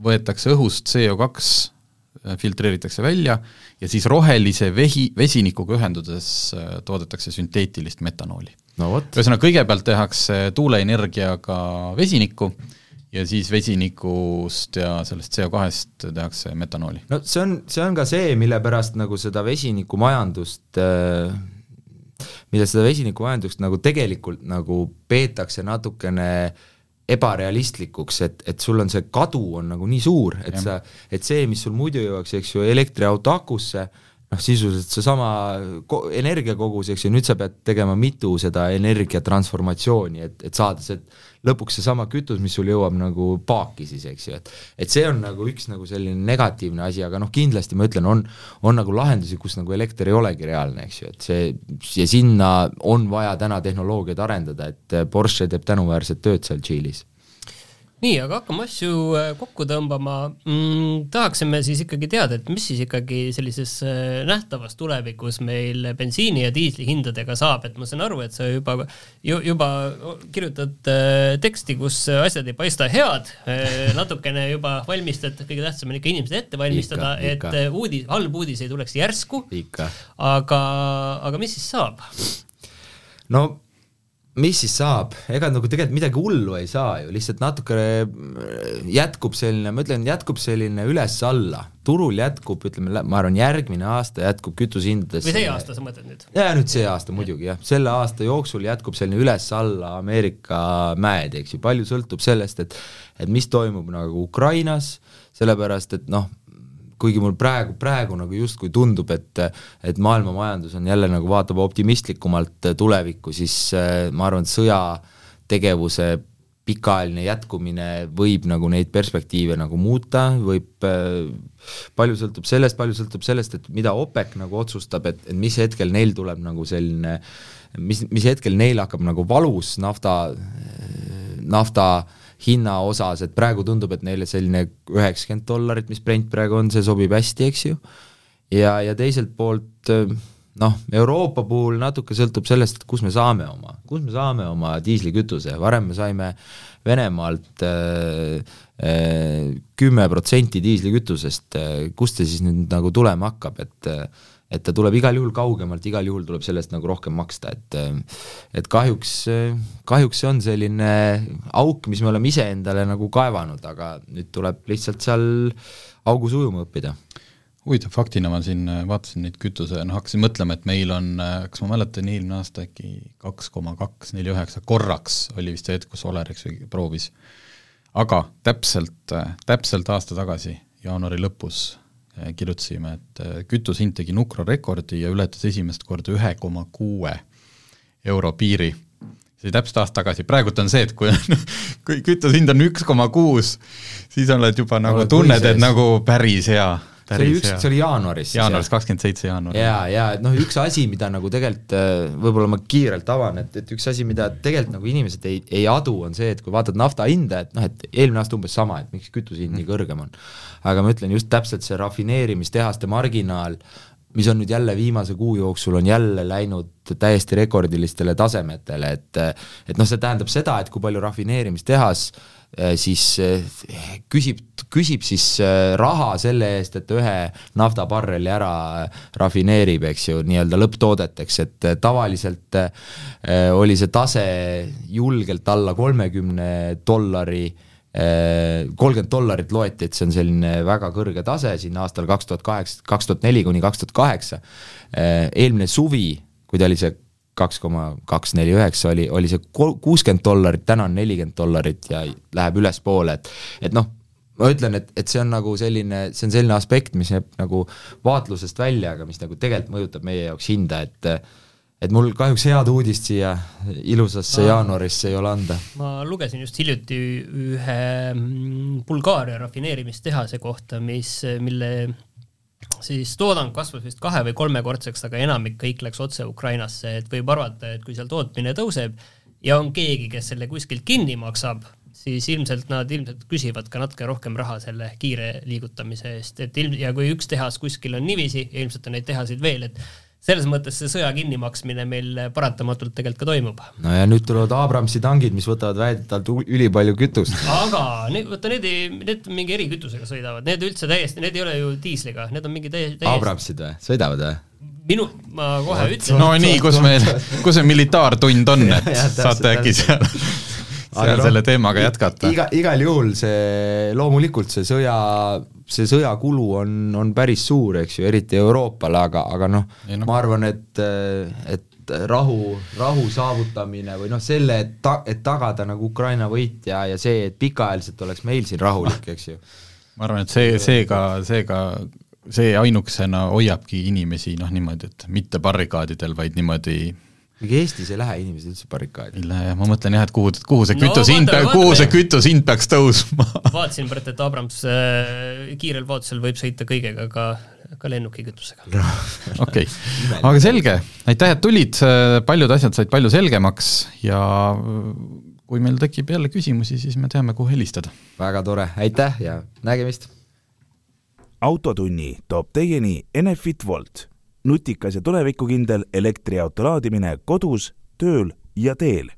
võetakse õhust CO2 Äh, filtreeritakse välja ja siis rohelise vehi, vesinikuga ühendudes äh, toodetakse sünteetilist metanooli no,. ühesõnaga, kõigepealt tehakse tuuleenergiaga vesinikku ja siis vesinikust ja sellest CO2-st tehakse metanooli. no see on, see on ka see, mille pärast nagu seda vesinikumajandust äh, mille seda vesinikumajandust nagu tegelikult nagu peetakse natukene äh, ebarealistlikuks, et, et sul on see kadu on nagu nii suur, et ja. sa, et see, mis sul muidu jõuaks, eks ju, elektriauto akusse, noh, sisuliselt seesama energiakogus, eks ju, nüüd sa pead tegema mitu seda energiatransformatsiooni, et, et saada see lõpuks seesama kütus, mis sul jõuab nagu paaki siis, eks ju, et et see on nagu üks nagu selline negatiivne asi, aga noh, kindlasti ma ütlen, on, on nagu lahendusi, kus nagu elekter ei olegi reaalne, eks ju, et see, ja sinna on vaja täna tehnoloogiaid arendada, et Porsche teeb tänuväärset tööd seal Tšiilis nii, aga hakkame asju äh, kokku tõmbama mm,. tahaksime siis ikkagi teada, et mis siis ikkagi sellises äh, nähtavas tulevikus meil bensiini ja diisli hindadega saab, et ma saan aru, et sa juba, juba kirjutad äh, teksti, kus asjad ei paista head, natukene juba valmistad, kõige tähtsam on ikka inimesed ette valmistada, et uudis, halb uudis ei tuleks järsku. aga, aga mis siis saab? no mis siis saab, ega nagu tegelikult midagi hullu ei saa ju, lihtsalt natukene äh, jätkub selline, ma ütlen, jätkub selline üles-alla, turul jätkub, ütleme, ma arvan, järgmine aasta jätkub kütusehindades või see aasta sa mõtled nüüd? jaa, nüüd see aasta muidugi jah, selle aasta jooksul jätkub selline üles-alla Ameerika mäed, eks ju, palju sõltub sellest, et et mis toimub nagu Ukrainas, sellepärast et noh, kuigi mul praegu, praegu nagu justkui tundub, et et maailma majandus on jälle nagu vaatab optimistlikumalt tulevikku, siis äh, ma arvan, et sõjategevuse pikaajaline jätkumine võib nagu neid perspektiive nagu muuta, võib, äh, palju sõltub sellest, palju sõltub sellest, et mida OPEC nagu otsustab, et, et mis hetkel neil tuleb nagu selline mis, mis hetkel neil hakkab nagu valus nafta, nafta hinna osas, et praegu tundub, et neile selline üheksakümmend dollarit, mis Brent praegu on, see sobib hästi, eks ju, ja, ja teiselt poolt noh, Euroopa puhul natuke sõltub sellest, et kus me saame oma, kus me saame oma diislikütuse, varem me saime Venemaalt kümme protsenti diislikütusest, kust see siis nüüd nagu tulema hakkab, et et ta tuleb igal juhul kaugemalt, igal juhul tuleb sellest nagu rohkem maksta, et et kahjuks, kahjuks see on selline auk, mis me oleme iseendale nagu kaevanud, aga nüüd tuleb lihtsalt seal augus ujuma õppida huvitav faktina ma siin vaatasin neid kütuse, noh hakkasin mõtlema, et meil on, kas ma mäletan, eelmine aasta äkki kaks koma kaks neli üheksa, korraks oli vist see hetk, kus Olerex proovis. aga täpselt, täpselt aasta tagasi, jaanuari lõpus Eh, kirjutasime, et eh, kütusehind tegi nukra rekordi ja ületas esimest korda ühe koma kuue euro piiri. see oli täpselt aasta tagasi, praegult on see, et kui on, [LAUGHS] kui kütusehind on üks koma kuus, siis oled juba nagu tunned, et nagu päris hea see oli üks, see oli jaanuaris. jaanuaris, kakskümmend seitse jaanuar. jaa, ja et noh, üks asi, mida nagu tegelikult äh, võib-olla ma kiirelt avan, et, et üks asi, mida tegelikult nagu inimesed ei, ei adu, on see, et kui vaatad nafta hinda, et noh, et eelmine aasta umbes sama, et miks kütuse hind nii mm. kõrgem on. aga ma ütlen just täpselt see rafineerimistehaste marginaal, mis on nüüd jälle viimase kuu jooksul, on jälle läinud täiesti rekordilistele tasemetele, et et noh, see tähendab seda, et kui palju rafineerimistehas Äh, siis äh, küsib, küsib siis äh, raha selle eest, et ühe naftabarreli ära rafineerib, eks ju, nii-öelda lõpptoodeteks, et tavaliselt oli see tase julgelt alla kolmekümne dollari kolmkümmend dollarit loeti, et see on selline väga kõrge tase siin aastal kaks tuhat kaheksa, kaks tuhat neli kuni kaks tuhat kaheksa. eelmine suvi, kui ta oli see kaks koma kaks neli üheksa oli, oli see kuuskümmend dollarit, täna on nelikümmend dollarit ja läheb ülespoole, et et noh, ma ütlen, et, et see on nagu selline, see on selline aspekt, mis jääb nagu vaatlusest välja, aga mis nagu tegelikult mõjutab meie jaoks hinda, et et mul kahjuks head uudist siia ilusasse ma, jaanuarisse ei ole anda. ma lugesin just hiljuti ühe mm, Bulgaaria rafineerimistehase kohta, mis, mille siis toodang kasvas vist kahe- või kolmekordseks, aga enamik kõik läks otse Ukrainasse, et võib arvata, et kui seal tootmine tõuseb ja on keegi, kes selle kuskilt kinni maksab, siis ilmselt nad ilmselt küsivad ka natuke rohkem raha selle kiire liigutamise eest, et ilm- ja kui üks tehas kuskil on niiviisi ja ilmselt on neid tehaseid veel, et selles mõttes see sõja kinnimaksmine meil paratamatult tegelikult ka toimub. no ja nüüd tulevad Abramsi tangid, mis võtavad väidetavalt ülipalju kütust. [LAUGHS] aga need, vaata need ei, need mingi erikütusega sõidavad, need üldse täiesti, need ei ole ju diisliga, need on mingi täiesti täiesti... Abramsid või, sõidavad või? minu, ma kohe ütlen. no nii, kus meil, kus see militaartund on, et [LAUGHS] saate äkki seal seal no, selle teemaga jätkata. iga, igal juhul see, loomulikult see sõja see sõjakulu on, on päris suur, eks ju, eriti Euroopale, aga, aga noh no., ma arvan, et, et rahu, rahu saavutamine või noh, selle, et ta-, et tagada nagu Ukraina võit ja, ja see, et pikaajaliselt oleks meil siin rahulik, eks ju. ma arvan, et see, seega, seega see ainukesena hoiabki inimesi noh, niimoodi, et mitte barrikaadidel, vaid niimoodi ega Eestis ei lähe inimesed üldse barrikaadi? ei lähe jah, ma mõtlen jah, et kuhu, kuhu see kütusehind no,, kuhu see kütusehind peaks tõusma? [LAUGHS] Vaatasin praegu, et Abrams äh, kiirel vaotusel võib sõita kõigega, ka, ka lennukikütusega. [LAUGHS] Okei. Aga selge, aitäh, et tulid, paljud asjad said palju selgemaks ja kui meil tekib jälle küsimusi, siis me teame, kuhu helistada. väga tore, aitäh ja nägemist! autotunni toob teieni Enefit Volt nutikas ja tulevikukindel elektriauto laadimine kodus, tööl ja teel